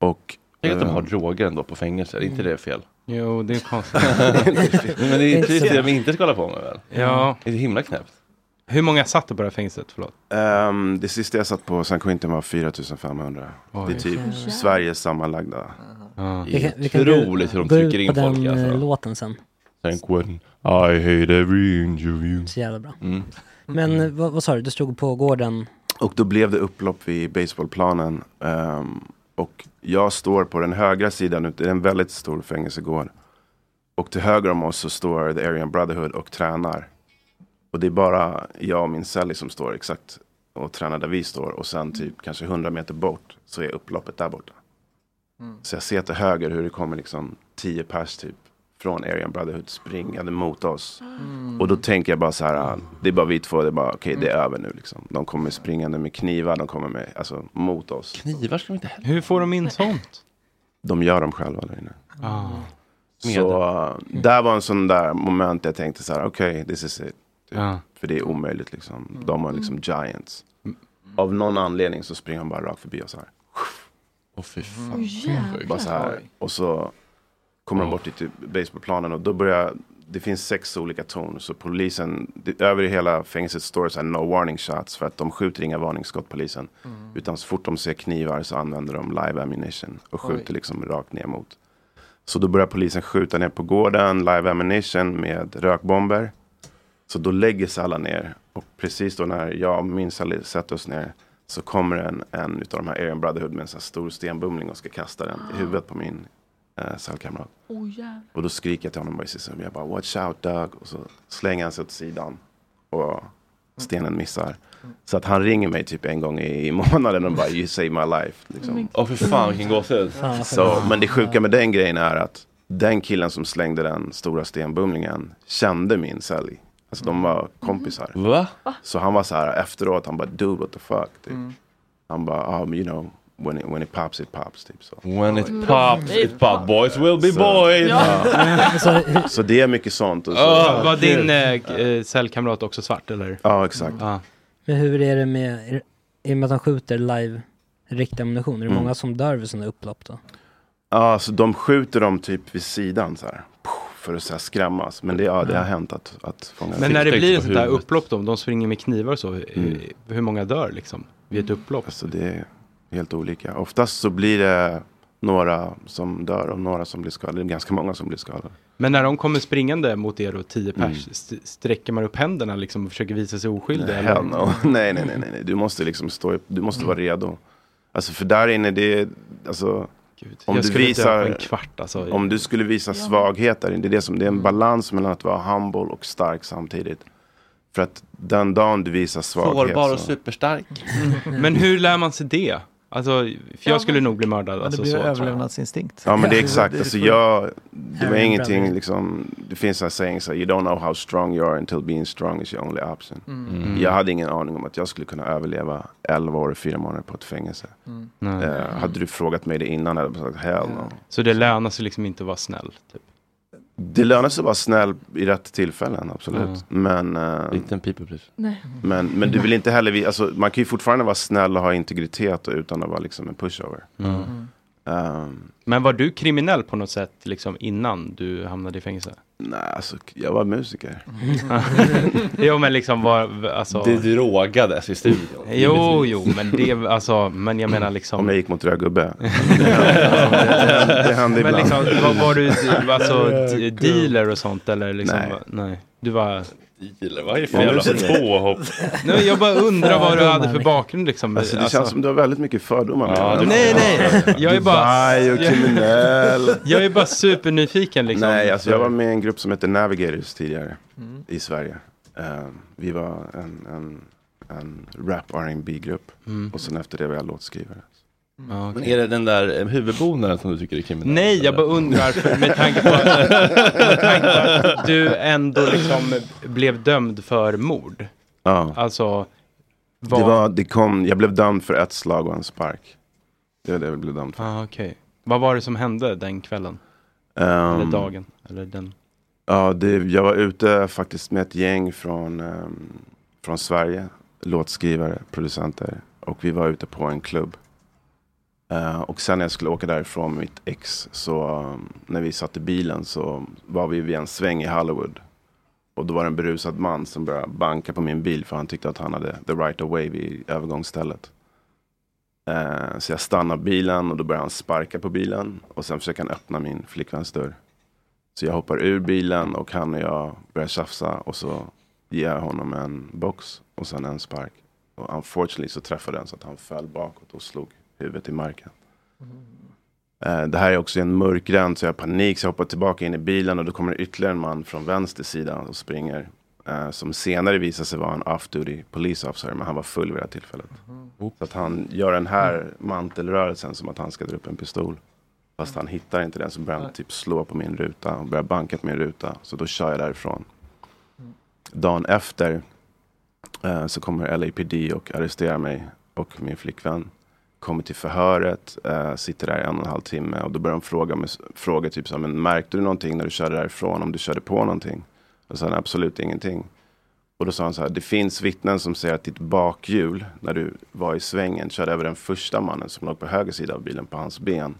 Och Tänk att de eh, har droger ändå på fängelser, är inte det fel? Jo, det är konstigt. <laughs> Men det är precis det de inte ska hålla på med väl? Ja. Det är himla knäppt. Hur många satt på det här fängelset? Förlåt. Ehm, det sista jag satt på San Quentin var 4500. Oj. Det är typ Jävlar. Sveriges sammanlagda. Vi kan Otroligt hur de trycker in på folk, den alltså. eh, låten sen. San Quentin, I hate every interview. Så jävla bra. Mm. Men eh, vad, vad sa du, du stod på gården? Och då blev det upplopp vid baseballplanen. Ehm, och jag står på den högra sidan, det är en väldigt stor fängelsegård. Och till höger om oss så står The Aryan Brotherhood och tränar. Och det är bara jag och min Sally som står exakt och tränar där vi står. Och sen typ kanske 100 meter bort så är upploppet där borta. Så jag ser till höger hur det kommer liksom 10 pers typ från Aryan Brotherhood springande mot oss. Och då tänker jag bara så här, det är bara vi två, det är bara okej det är över nu liksom. De kommer springande med knivar, de kommer med, alltså mot oss. Knivar ska vi inte heller. Hur får de in sånt? <laughs> De gör dem själva där inne. Ah. Så där var en sån där moment där jag tänkte så här, okej this is it. Typ. Ja. För det är omöjligt liksom. De var liksom giants. Av någon anledning så springer han bara rakt förbi oss här. Åh fy fan. Jävlar. Bara så här. Och så kommer de bort till typ baseballplanen och då börjar det finns sex olika torn. Så polisen, det, över i hela fängelset står det så här no warning shots. För att de skjuter inga varningsskott polisen. Utan så fort de ser knivar så använder de live ammunition. Och skjuter Oj. liksom rakt ner mot. Så då börjar polisen skjuta ner på gården, live ammunition med rökbomber. Så då lägger sig alla ner. Och precis då när jag och min Sally sätter oss ner. Så kommer en, en utav de här Aryan Brotherhood med en sån här stor stenbumling och ska kasta den i huvudet på min eh, cellkamrat. Oh. Och då skriker jag till honom bara i sista Jag bara watch out Doug. Och så slänger han sig åt sidan. Och stenen missar. Så att han ringer mig typ en gång i, i månaden och bara you save my life. Liksom. Åh fy fan vilken gåshud. Så, men det sjuka med den grejen är att den killen som slängde den stora stenbumlingen kände min Sally. Alltså de var kompisar. Va? Så han var så här efteråt, han bara dude what the fuck. Typ. Han bara, um, you know, when it, when it pops it pops. Typ, så. When it pops, it pop. Boys will be boys. Ja. <laughs> så det är mycket sånt. Och så. Ah, var din eh, eh, cellkamrat också svart eller? Ja, exakt. Ah. Men hur är det med, i och med att de skjuter live riktig ammunition, är det Mm. många som dör vid sådana upplopp då? Ja, så de skjuter dem typ vid sidan så här. För att så här, skrämmas. Men det, ja, det har hänt att, att fånga Men när det blir ett sånt där upplopp då, de springer med knivar och så, Mm. hur många dör liksom vid ett upplopp? Alltså det är helt olika. Oftast så blir det några som dör och några som blir skadade. Det är ganska många som blir skadade. Men när de kommer springande mot er och tio pers, Mm. st- sträcker man upp händerna liksom och försöker visa sig oskyldig? Nej, eller? no. <laughs> nej, nej, nej, nej. Du måste liksom stå. Du måste vara redo. Alltså för där inne det är, alltså. om jag du skulle dö visar, på en kvart, alltså. Om du skulle visa svaghet där inne. Det är det som, det är en balans mellan att vara humble och stark samtidigt. För att den dagen du visar svaghet. Sårbar och så- superstark. Men hur lär man sig det? Alltså, för jag skulle nog bli mördad. Ja, det Alltså, blir så, överlevnadsinstinkt. Ja men det är exakt, alltså jag, det var ingenting liksom, det finns en saying så you don't know how strong you are until being strong is your only option. Mm. Jag hade ingen aning om att jag skulle kunna överleva 11 år och 4 månader på ett fängelse. Mm. Eh, hade du frågat mig det innan hade jag sagt hell no. Så det lönar sig liksom inte att vara snäll? Typ. Det lönar sig att vara snäll i rätt tillfällen, absolut. Ja. Men, eh, Inte en people pleaser. Nej. men, men du vill inte heller, vi- alltså, man kan ju fortfarande vara snäll och ha integritet och utan att vara liksom en pushover. Mm. Ehm, Men var du kriminell på något sätt liksom innan du hamnade i fängelse? Nej, alltså jag var musiker. <laughs> jo men liksom var, alltså... Det drogades i studion. <laughs> Jo, jo, men det, alltså, men jag menar liksom... Om jag gick mot röd gubbe. <laughs> det hände, det hände Men ibland. liksom, var, var du alltså, dealer och sånt eller liksom? Nej. Nej. Du var... Dealer, vad är det för jävla påhopp? <laughs> Nej, jag bara undrar vad du hade för bakgrund liksom. Alltså, det känns som du har väldigt mycket fördomar med Ja. Nej, nej. Jag är bara... Dubai och kriminell. <laughs> Jag är bara supernyfiken liksom. Nej, alltså jag var med i en grupp som hette Navigators tidigare i Sverige. Eh, vi var en, en, en rap rb grupp Mm. och sen efter det var jag låtskrivare. Ja, Men är det den där eh, huvudbonaden som du tycker är kriminell? Nej, jag bara undrar för, med tanke på med tanke på att du ändå liksom blev dömd för mord. Ja. Alltså, Det var, det kom, jag blev dömd för ett slag och en spark. Det var det jag blev dömd för. Ah, okej. Vad var det som hände den kvällen? Ehm, Eller dagen? Eller den? Ja, det, jag var ute faktiskt med ett gäng från, ehm, från Sverige. Låtskrivare, producenter. Och vi var ute på en klubb. Eh, och sen när jag skulle åka därifrån med mitt ex. Så um, när vi satt i bilen så var vi vid en sväng i Hollywood. Och då var det en berusad man som började banka på min bil. För han tyckte att han hade the right of way vid övergångsstället. Eh, så jag stannade bilen och då började han sparka på bilen. Och sen försöker han öppna min flickväns dörr. Så jag hoppar ur bilen och han och jag börjar tjafsa och så ger jag honom en box och sen en spark. Och unfortunately så träffade den så att han föll bakåt och slog huvudet i marken. Eh, Det här är också en mörk gränd så jag har panik så jag hoppar tillbaka in i bilen och då kommer det ytterligare en man från vänster sida och springer. eh, Som senare visar sig vara en off-duty police officer men han var full vid det här tillfället. Så att han gör den här mantelrörelsen som att han ska dra upp en pistol. Fast han hittar inte den så börjar han typ slå på min ruta och börjar banka på min ruta. Så då kör jag därifrån. Dagen efter eh, så kommer LAPD och arresterar mig och min flickvän. Kommer till förhöret, eh, sitter där i en och en halv timme och då börjar de fråga, med, fråga typ så här, men märkte du någonting när du körde därifrån? Om du körde på någonting? Och sen sa han absolut ingenting. Och då sa han så här, det finns vittnen som säger att ditt bakhjul när du var i svängen körde över den första mannen som låg på höger sida av bilen på hans ben.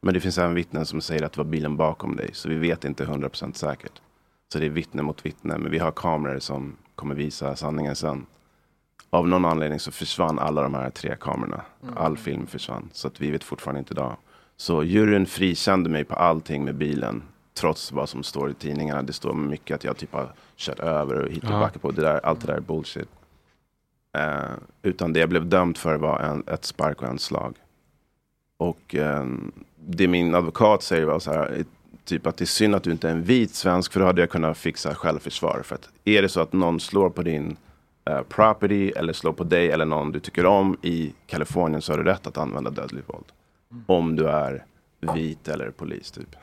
Men det finns även vittnen som säger att det var bilen bakom dig. Så vi vet inte 100% säkert. Så det är vittne mot vittne. Men vi har kameror som kommer visa sanningen sen. Av någon anledning så försvann alla de här tre kamerorna. All film försvann. Så att vi vet fortfarande inte idag. Så juryn frikände mig på allting med bilen. Trots vad som står i tidningarna. Det står mycket att jag typ har kört över och hit och backat på. Det där, allt det där är bullshit. Eh, utan det jag blev dömd för var en, ett spark och en slag. Och eh, det min advokat säger var så här, typ att det är synd att du inte är en vit svensk, för då hade jag kunnat fixa självförsvar. För att är det så att någon slår på din eh, property eller slår på dig eller någon du tycker om i Kalifornien så har du rätt att använda dödligt våld. Om du är vit eller polis typ.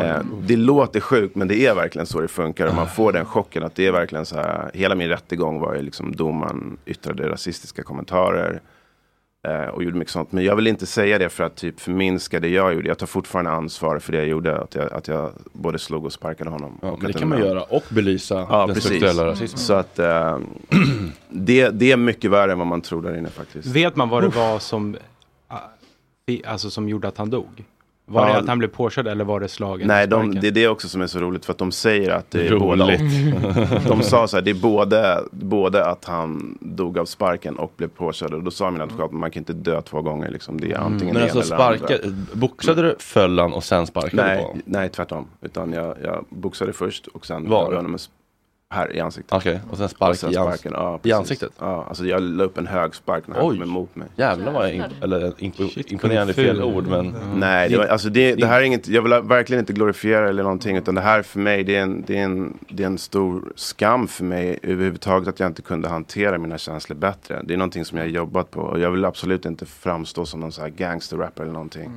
Eh, det låter sjukt men det är verkligen så det funkar. Och man får den chocken att det är verkligen så här. Hela min rättegång var ju liksom domaren yttrade rasistiska kommentarer. Eh, och gjorde mycket sånt. Men jag vill inte säga det för att typ förminska det jag gjorde. Jag tar fortfarande ansvar för det jag gjorde. Att jag, att jag både slog och sparkade honom. Ja, och men det kan man göra och belysa Ja, den precis. strukturella rasismen. Så att eh, <clears throat> det, det är mycket värre än vad man tror där inne faktiskt. Vet man vad det var som, fi- alltså, som gjorde att han dog? Var det att han blev påkörd eller var det slagen? Nej, de, det är det också som är så roligt för att de säger att det är Roligt. båda. <laughs> De sa så här, det är både, både att han dog av sparken och blev påkörd. Och då sa min advokat, man kan inte dö två gånger liksom. Det är antingen Men det alltså sparka, andra. boxade du, föll han och sen sparkade du på Nej, honom? nej, tvärtom. Utan jag, jag boxade först och sen Var? jag här i ansiktet. Okej, och sen spark i ans- sparken, ja, i ansiktet? Ja, alltså jag la upp en hög spark när han kom emot mig. Jävlar vad imp- eller imp- imponerande fel ord men Nej, det, var, alltså det, det här är inget, jag vill verkligen inte glorifiera eller någonting utan det här för mig det är, en, det, är en, det är en stor skam för mig överhuvudtaget att jag inte kunde hantera mina känslor bättre. Det är någonting som jag har jobbat på och jag vill absolut inte framstå som någon så här gangsterrapper eller någonting.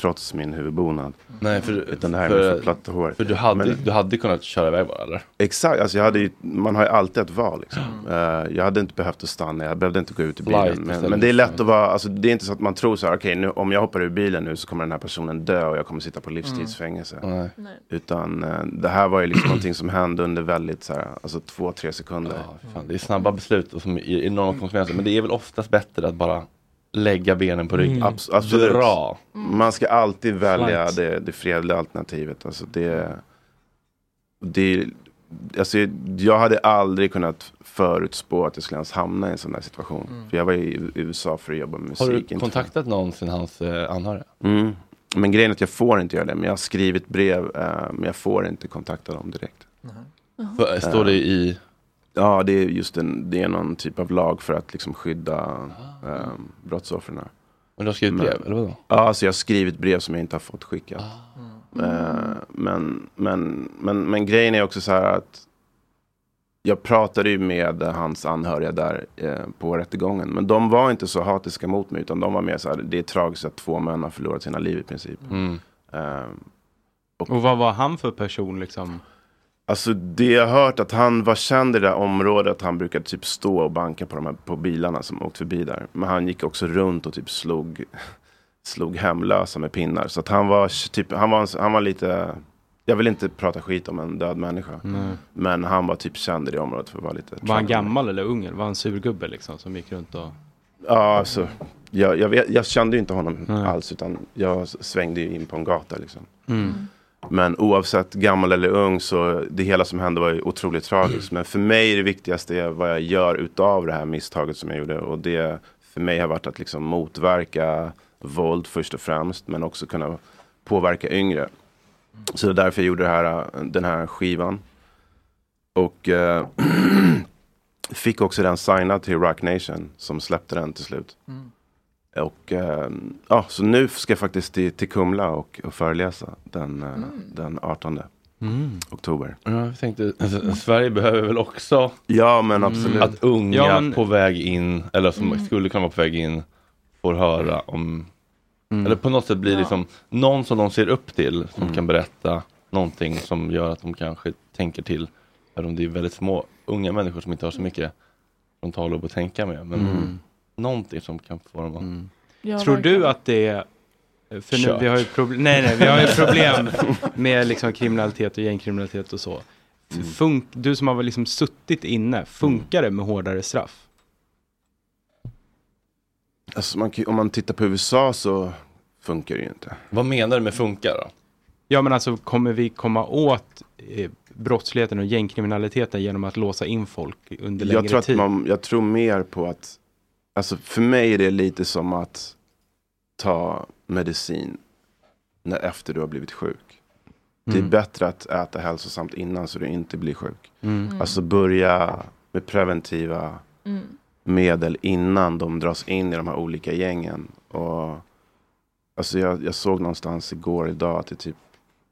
Trots min huvudbonad. Nej, för, utan det här för, med för platta hår. för du hade, Men- du hade kunnat köra iväg bara eller? Exakt, alltså jag hade ju, man har ju alltid ett val. Liksom. Eh, jag hade inte behövt att stanna, jag behövde inte gå ut i bilen. Flight Men, men det är lätt att vara, alltså, det är inte så att man tror så här, okej nu, om jag hoppar ur bilen nu så kommer den här personen dö och jag kommer sitta på livstidsfängelse. Nej. Utan eh, det här var ju liksom någonting som hände under väldigt så här, alltså två, tre sekunder. Fan, det är snabba beslut och som ger enorma konsekvenser men det är väl oftast bättre att bara lägga benen på ryggen. Mm. Abs- absolut. Dra. Man ska alltid välja Flight. det, det fredliga alternativet. Alltså det, det, alltså jag hade aldrig kunnat förutspå att jag skulle ens hamna i en sån här situation. För jag var i USA för att jobba med musik. Har du inte för- kontaktat någonsin hans eh, anhöriga? Mm. Men grejen är att jag får inte göra det. Men jag har skrivit brev. Eh, men jag får inte kontakta dem direkt. För, står det i? Ja, det är just en, det är någon typ av lag för att liksom skydda eh, brottsoffren. Men du har skrivit brev, eller vadå? Ja, alltså jag har skrivit brev som jag inte har fått skickat. Ah. Eh, men, men, men, men grejen är också så här att jag pratade ju med hans anhöriga där eh, på rättegången. Men de var inte så hatiska mot mig. Utan de var mer så här, det är tragiskt att två män har förlorat sina liv i princip. Mm. Eh, Och vad var han för person liksom? Alltså det jag har hört att han var känd i det där området. Att han brukade typ stå och banka på de här på bilarna som åkte förbi där. Men han gick också runt och typ slog, slog hemlösa med pinnar. Så att han var typ, han var, han var lite, jag vill inte prata skit om en död människa. Nej. Men han var typ känd i det området för att vara lite Var han gammal eller ung? Var han surgubbe liksom som gick runt och... Ja, alltså. Jag, jag, jag kände ju inte honom alls. Utan jag svängde ju in på en gata liksom. Mm. Men oavsett gammal eller ung så det hela som hände var ju otroligt tragiskt. Men för mig är det viktigaste är vad jag gör utav det här misstaget som jag gjorde. Och det för mig har varit att liksom motverka våld först och främst. Men också kunna påverka yngre. Så det är därför jag gjorde det här, den här skivan. Och eh, <clears throat> fick också den signad till Rock Nation som släppte den till slut. Mm. Och eh, ja, så nu ska jag faktiskt till, till Kumla och, och föreläsa den, eh, den 18 Mm. oktober. Ja, jag tänkte, alltså, Sverige behöver väl också Ja men absolut. att unga Ja, men- på väg in, eller som Mm. skulle kunna vara på väg in, får höra om, Mm. eller på något sätt blir det Ja. liksom någon som de ser upp till, som Mm. kan berätta någonting som gör att de kanske tänker till, även om det är väldigt små, unga människor som inte har så mycket frontallob att tänka med, men Mm. Någonting som kan få dem att Ja, Tror verkligen. du att det är... För nu, vi har ju problem, nej, nej, vi har ju <laughs> problem med liksom kriminalitet och gängkriminalitet och så. Mm. Funk, du som har liksom suttit inne, funkar det med hårdare straff? Alltså, man, om man tittar på USA så funkar det ju inte. Vad menar du med funkar då? Ja men alltså kommer vi komma åt eh, brottsligheten och gängkriminaliteten genom att låsa in folk under längre Jag tror, att tid? man, jag tror mer på att, alltså för mig är det lite som att ta medicin när, efter du har blivit sjuk. Det är Mm. bättre att äta hälsosamt innan så du inte blir sjuk. Mm. Alltså börja med preventiva Mm. medel innan de dras in i de här olika gängen. Och, alltså jag, jag såg någonstans igår idag att det är typ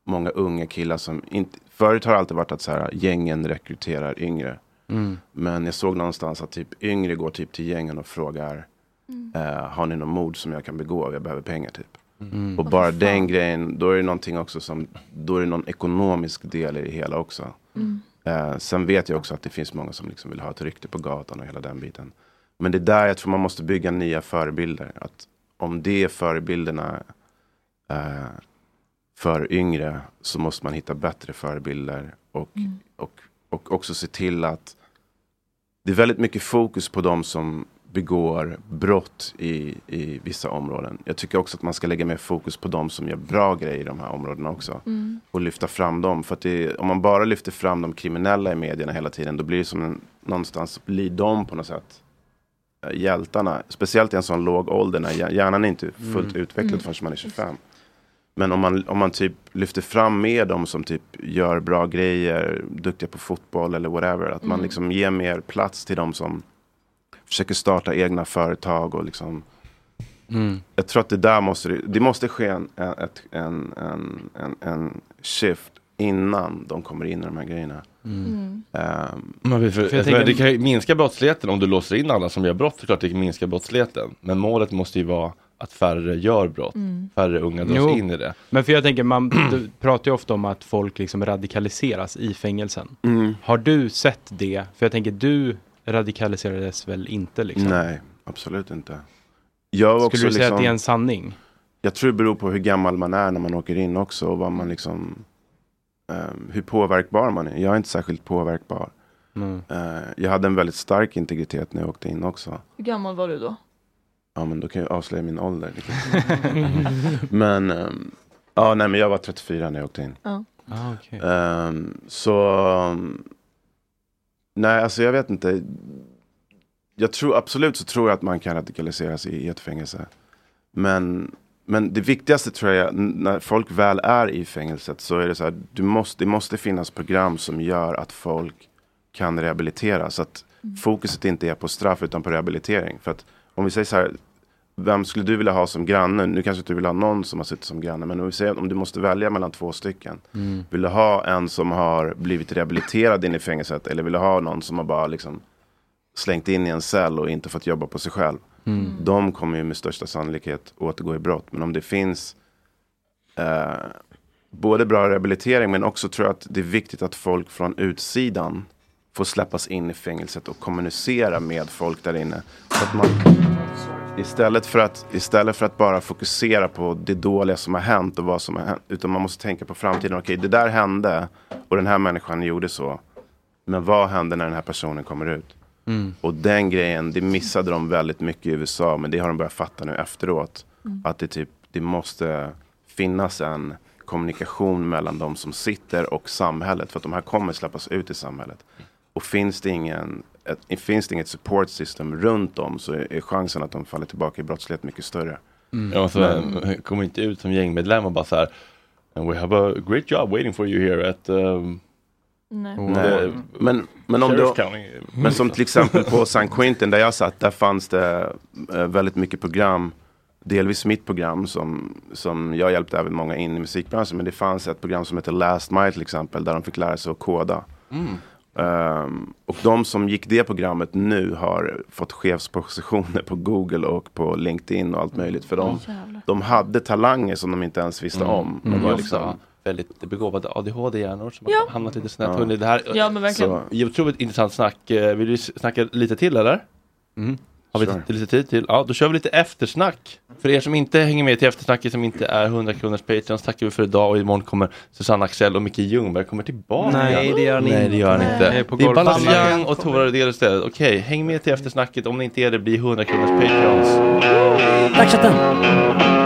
många unga killar som inte, förut har det alltid varit att så här, gängen rekryterar yngre. Mm. Men jag såg någonstans att typ yngre går typ till gängen och frågar eh, Har ni någon mord som jag kan begå? Jag behöver pengar typ. Mm. Och bara den grejen, då är det någonting också som, då är det någon ekonomisk del i det hela också. Mm. Eh, sen vet jag också att det finns många som liksom vill ha ett rykte på gatan och hela den biten. Men det är där jag tror man måste bygga nya förebilder. Att om det är förebilderna eh, för yngre så måste man hitta bättre förebilder. Och, och, och också se till att det är väldigt mycket fokus på de som begår brott i, i vissa områden. Jag tycker också att man ska lägga mer fokus på de som gör bra grejer i de här områdena också. Mm. Och lyfta fram dem. För det, om man bara lyfter fram de kriminella i medierna hela tiden, då blir det som en, någonstans blir de på något sätt eh, hjältarna. Speciellt i en sån låg ålder när hjär- hjärnan är inte fullt Mm. utvecklad Mm. förrän man är 25. Men om man, om man typ lyfter fram mer de som typ gör bra grejer, duktiga på fotboll eller whatever. Att man Mm. liksom ger mer plats till de som försöker starta egna företag och liksom Mm. Jag tror att det där måste, det- måste ske en, ett- en, en, en, en shift innan de kommer in i de här grejerna. Mm. Man vill för, För jag jag tänker- det kan ju minska brottsligheten om du låser in alla som gör brott. Det är klart det kan minska brottsligheten. Men målet måste ju vara att färre gör brott. Mm. Färre unga dras Jo. in i det. Men för jag tänker, man <clears throat> du pratar ju ofta om att folk liksom radikaliseras i fängelsen. Mm. Har du sett det? För jag tänker, du radikaliserades väl inte liksom? Nej, absolut inte. Jag Skulle också du säga liksom, att det är en sanning? Jag tror det beror på hur gammal man är när man åker in också och vad man liksom ehm, hur påverkbar man är. Jag är inte särskilt påverkbar. Mm. Eh, jag hade en väldigt stark integritet när jag åkte in också. Hur gammal var du då? Ja men då kan jag avslöja min ålder. <laughs> Men ehm, ja, nej men jag var 34 när jag åkte in. Ja. Ah, okay. Ehm, så um, nej alltså jag vet inte. Jag tror absolut så tror jag att man kan radikaliseras i, i ett fängelse. Men, men det viktigaste tror jag när folk väl är i fängelset så är det så här. Du måste, det måste finnas program som gör att folk kan rehabiliteras. Så att fokuset inte är på straff utan på rehabilitering. För att om vi säger så här. Vem skulle du vilja ha som granne? Nu kanske du vill ha någon som har suttit som granne. Men om vi säger om du måste välja mellan två stycken. Mm. Vill du ha en som har blivit rehabiliterad in i fängelset eller vill du ha någon som har bara liksom slängt in i en cell och inte fått jobba på sig själv? Mm. De kommer ju med största sannolikhet återgå i brott. Men om det finns eh, både bra rehabilitering men också tror jag att det är viktigt att folk från utsidan får släppas in i fängelset och kommunicera med folk där inne. Så att man, istället, för att, istället för att bara fokusera på det dåliga som har hänt och vad som har hänt. Utan man måste tänka på framtiden. Okej, det där hände och den här människan gjorde så. Men vad händer när den här personen kommer ut? Mm. Och den grejen, det missade de väldigt mycket i USA. Men det har de börjat fatta nu efteråt. Mm. Att det, typ, det måste finnas en kommunikation mellan de som sitter och samhället. För att de här kommer släppas ut i samhället. Och finns det, ingen, ett, finns det inget support system runt dem så är, chansen att de faller tillbaka i brottslighet mycket större. Ja, och så Men- kommer inte ut som gängmedlem och bara så här. And we have a great job waiting for you here at um, Nej. Nej. Men, men, om du, County. men som till exempel på San Quentin där jag satt, där fanns det eh, väldigt mycket program. Delvis mitt program som, som jag hjälpte även många in i musikbranschen. Men det fanns ett program som heter Last Mile till exempel, där de fick lära sig att koda. Mm. Ehm, och de som gick det programmet nu har fått chefspositioner på Google och på LinkedIn och allt möjligt. För de, Jävlar. de hade talanger som de inte ens visste om. De Mm. var Ofta liksom, väldigt begåvade ADHD-hjärnor som Ja. har hamnat lite snett. Ja. Hörrni, Det här Ja, men verkligen. Så, otroligt intressant snack. Eh, Vill du snacka lite till eller? Mm. Har vi Sure. lite, tid till? Ja, då kör vi lite eftersnack. För er som inte hänger med till eftersnacket som inte är 100 kronors Patreons tackar vi för idag och imorgon kommer Susanne Axel och Micke Ljungberg kommer tillbaka. Nej, det gör han Nej, det gör Nej. inte. På det är Young och Tora Rydell istället. Okej, häng med till eftersnacket. Om ni inte är det, blir 100 kronors Patreons. Tack chatten!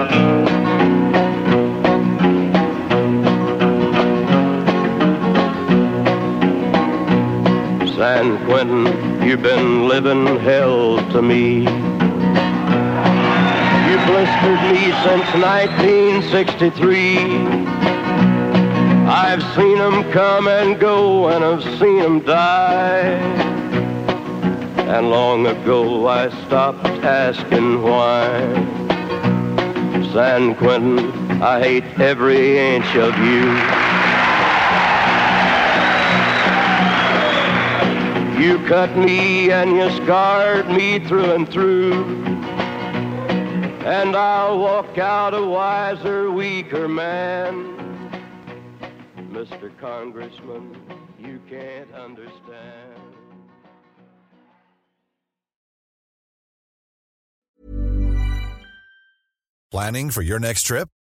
San Quentin, you've been living hell to me. You blistered me since 1963. I've seen 'em come and go, and I've seen 'em die. And long ago I stopped asking why. San Quentin, I hate every inch of you. You cut me and you scarred me through and through. And I'll walk out a wiser, weaker man. Mr. Congressman, you can't understand. Planning for your next trip?